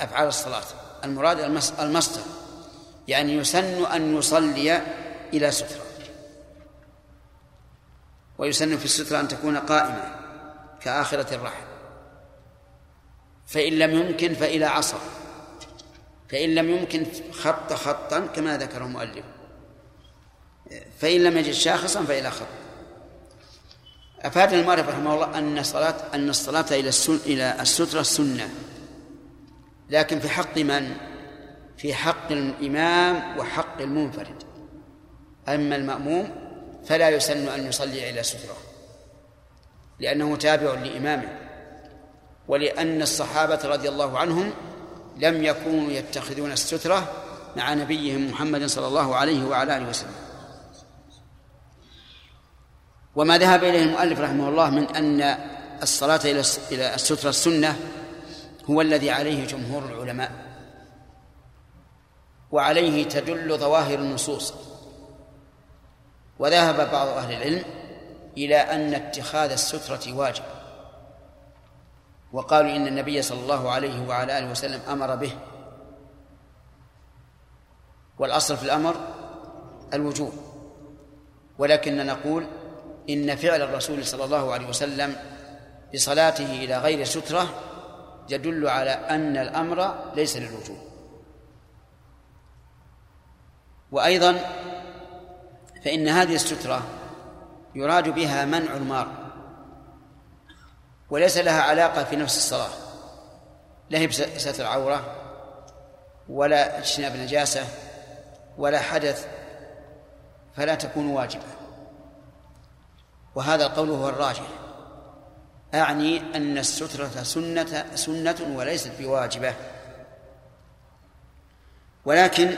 أفعال الصلاة. المراد المصدر. يعني يسن أن يصلي إلى سترة. ويسن في السترة أن تكون قائمة كآخرة الرحل فإن لم يمكن فإلى عصر. فإن لم يمكن خط خطا كما ذكر المؤلف. فإن لم يجد شاخصا فإلى خط. أفادنا المؤلف رحمه الله أن الصلاة أن الصلاة إلى السن إلى السترة سنة. لكن في حق من؟ في حق الإمام وحق المنفرد. أما المأموم فلا يسن أن يصلي إلى سترة لأنه تابع لإمامه ولأن الصحابة رضي الله عنهم لم يكونوا يتخذون السترة مع نبيهم محمد صلى الله عليه وعلى آله وسلم. وما ذهب إليه المؤلف رحمه الله من أن الصلاة إلى السترة السنة هو الذي عليه جمهور العلماء وعليه تدل ظواهر النصوص. وذهب بعض أهل العلم إلى أن اتخاذ السترة واجب. وقالوا إن النبي صلى الله عليه وعلى آله وسلم أمر به. والأصل في الأمر الوجوب. ولكننا نقول إن فعل الرسول صلى الله عليه وسلم بصلاته إلى غير سترة يدل على أن الأمر ليس للوجوب. وأيضا فإن هذه السترة يراد بها منع المار وليس لها علاقة في نفس الصلاة لا هي بستر عورة ولا اجتناب نجاسة ولا حدث فلا تكون واجبة. وهذا القول هو الراجح أعني أن السترة سنة سنة وليست بواجبة. ولكن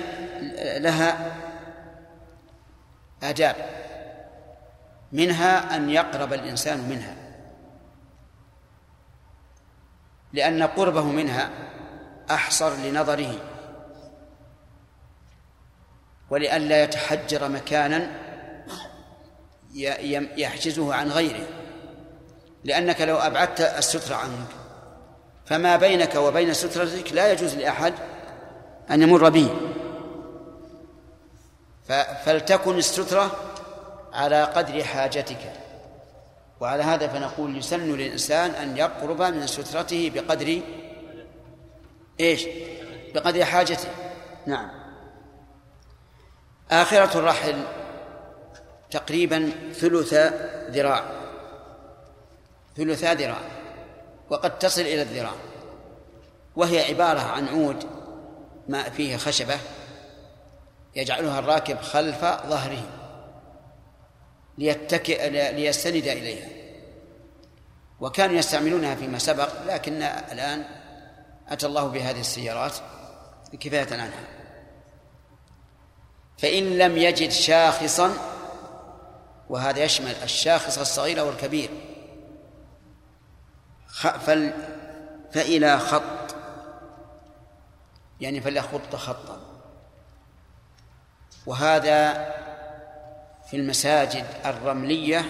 لها آداب. منها أن يقرب الإنسان منها. لأن قربه منها أحصر لنظره. ولئلا يتحجر مكانا يحجزه عن غيره. لأنك لو أبعدت الستر عنك فما بينك وبين سترتك لا يجوز لأحد أن يمر به. فلتكن السترة على قدر حاجتك. وعلى هذا فنقول يسن للإنسان أن يقرب من سترته بقدر إيش؟ بقدر حاجته. نعم. آخرة الرحل تقريبا ثلث ذراع. ثلثا ذراع. وقد تصل إلى الذراع. وهي عبارة عن عود ما فيه خشبة. يجعلها الراكب خلف ظهره ليتكئ ليستند إليها. وكانوا يستعملونها فيما سبق لكن الآن أتى الله بهذه السيارات كفاية عنها. فإن لم يجد شاخصا وهذا يشمل الشاخص الصغير والكبير فل فإلى خط يعني فليخط خطا. وهذا في المساجد الرملية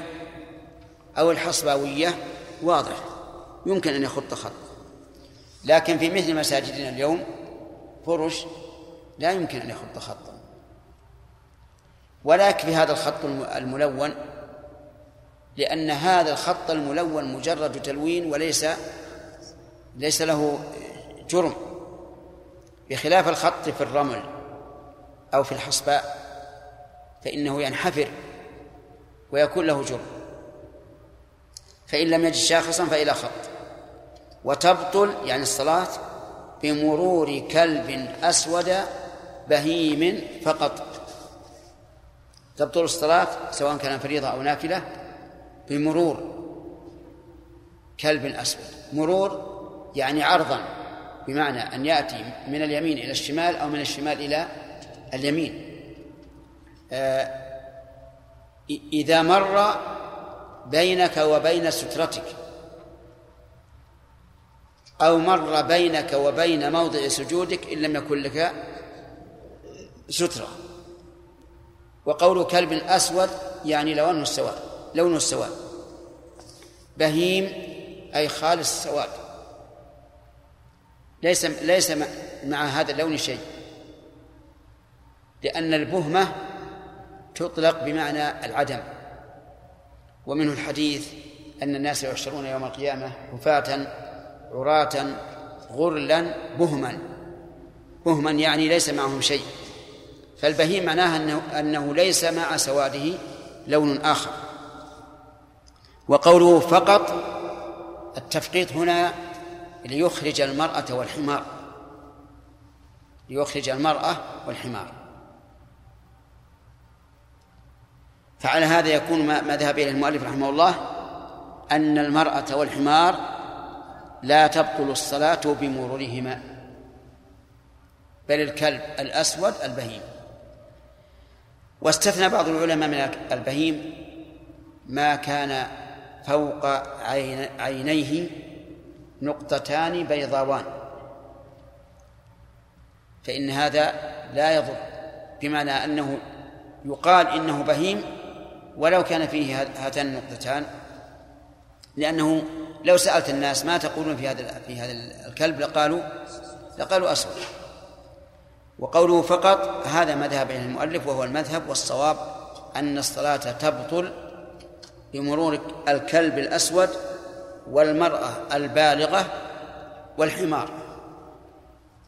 أو الحصباوية واضح يمكن أن يخط خط. لكن في مثل مساجدنا اليوم فرش لا يمكن أن يخط خطا. ولا يكفي هذا الخط الملون لأن هذا الخط الملون مجرد تلوين وليس ليس له جرم. بخلاف الخط في الرمل أو في الحصباء فإنه ينحفر ويكون له جرم. فإن لم يجد شاخصا فإلى خط. وتبطل يعني الصلاة بمرور كلب أسود بهيم فقط. تبطل الصلاة سواء كان فريضة أو نافلة بمرور كلب أسود. مرور يعني عرضا بمعنى أن يأتي من اليمين إلى الشمال أو من الشمال إلى اليمين. آه، إذا مر بينك وبين سترتك أو مر بينك وبين موضع سجودك إن لم يكن لك سترة. وقول كلب أسود يعني لونه السواد لونه السواد. بهيم أي خالص السواد. ليس ليس مع هذا اللون شيء. لأن البهمة تطلق بمعنى العدم. ومنه الحديث أن الناس يحشرون يوم القيامة حفاة عراة غرلا بهما. بهما يعني ليس معهم شيء. فالبهيم معناها أنه, أنه ليس مع سواده لون آخر. وقوله فقط التفقيط هنا ليخرج المرأة والحمار. ليخرج المرأة والحمار. فعلى هذا يكون ما ذهب إليه المؤلف رحمه الله أن المرأة والحمار لا تبطل الصلاة بمرورهما بل الكلب الأسود البهيم. واستثنى بعض العلماء من البهيم ما كان فوق عينيه نقطتان بيضاوان. فإن هذا لا يضر بمعنى أنه يقال إنه بهيم ولو كان فيه هاتان النقطتان لأنه لو سألت الناس ما تقولون في هذا في هذا الكلب لقالوا لقالوا أسود. وقوله فقط هذا مذهب المؤلف وهو المذهب والصواب أن الصلاة تبطل بمرور الكلب الأسود والمرأة البالغة والحمار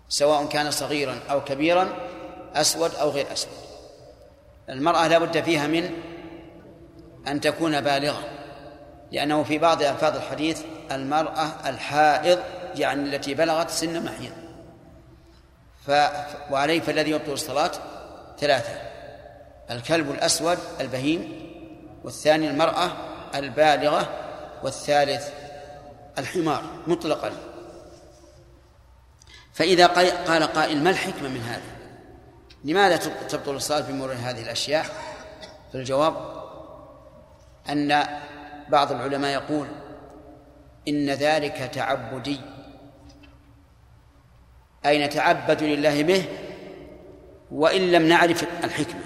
سواء كان صغيرا أو كبيرا أسود أو غير أسود. المرأة لا بد فيها من أن تكون بالغة لأنه في بعض ألفاظ الحديث المرأة الحائض يعني التي بلغت سن محيض. ف... وعليه فالذي يبطل الصلاة ثلاثة الكلب الأسود البهيم والثاني المرأة البالغة والثالث الحمار مطلقا. فإذا قال قائل ما الحكمة من هذا؟ لماذا تبطل الصلاة بمرور هذه الأشياء؟ فالجواب أن بعض العلماء يقول إن ذلك تعبدي. أي نتعبد لله به؟ وإن لم نعرف الحكمة.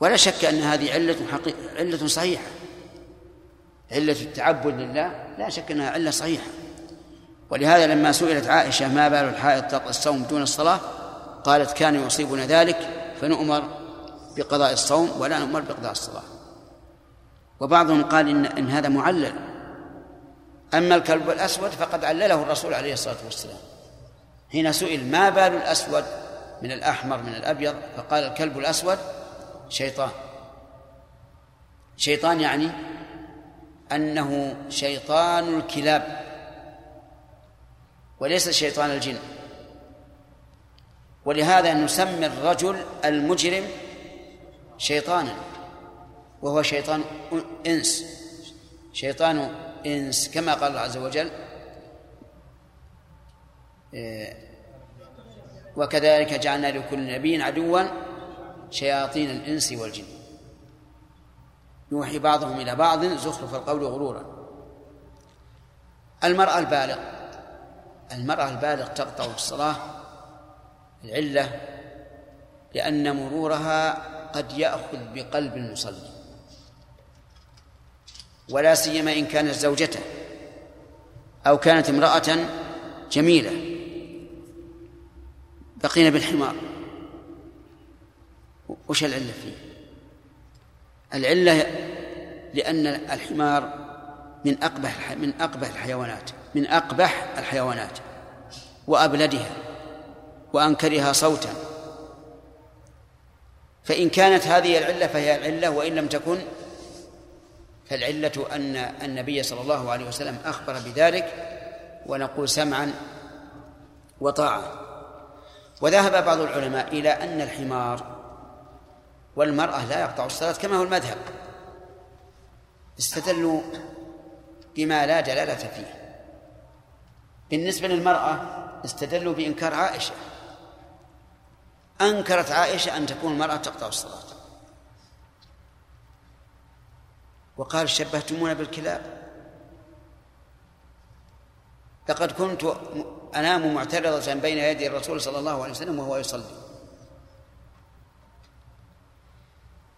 ولا شك أن هذه علة حقيقة علة صحيحة. علة التعبد لله لا شك أنها علة صحيحة. ولهذا لما سئلت عائشة ما بال الحائض الصوم دون الصلاة؟ قالت كان يصيبنا ذلك فنؤمر بقضاء الصوم ولا نؤمر بقضاء الصلاة. وبعضهم قال إن, إن هذا معلل. أما الكلب الأسود فقد علله الرسول عليه الصلاة والسلام. حين سئل ما بال الأسود من الأحمر من الأبيض؟ فقال الكلب الأسود شيطان. شيطان يعني أنه شيطان الكلاب وليس شيطان الجن. ولهذا نسمي الرجل المجرم شيطانا. وهو شيطان إنس. شيطان إنس كما قال الله عز وجل إيه، وكذلك جعلنا لكل نبي عدوا شياطين الإنس والجن. يوحي بعضهم إلى بعض زخرف القول غرورا. المرأة البالغ المرأة البالغ تقطع الصلاة العلة لأن مرورها قد يأخذ بقلب المصلي. ولا سيما إن كانت زوجته أو كانت امرأة جميلة. بقينا بالحمار. وش العلة فيه؟ العلة لأن الحمار من أقبح من أقبح الحيوانات من أقبح الحيوانات وأبلدها وأنكرها صوتا. فإن كانت هذه العلة فهي العلة وإن لم تكن فالعلة أن النبي صلى الله عليه وسلم أخبر بذلك ونقول سمعا وطاعة وذهب بعض العلماء إلى أن الحمار والمرأة لا يقطع الصلاة كما هو المذهب. استدلوا بما لا دلالة فيه. بالنسبة للمرأة استدلوا بإنكار عائشة. أنكرت عائشة أن تكون المرأة تقطع الصلاة. وقال شبهتمونا بالكلاب. لقد كنت أنام معترضة بين يدي الرسول صلى الله عليه وسلم وهو يصلي.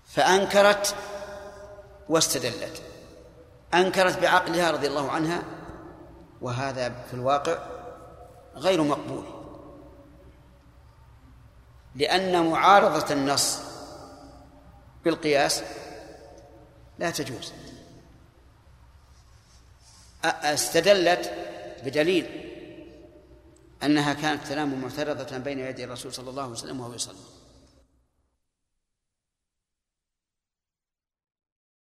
فأنكرت واستدلت. أنكرت بعقلها رضي الله عنها وهذا في الواقع غير مقبول. لأن معارضة النص بالقياس لا تجوز. استدلت بدليل أنها كانت تنام معترضة بين يدي الرسول صلى الله عليه وسلم وهو يصلي.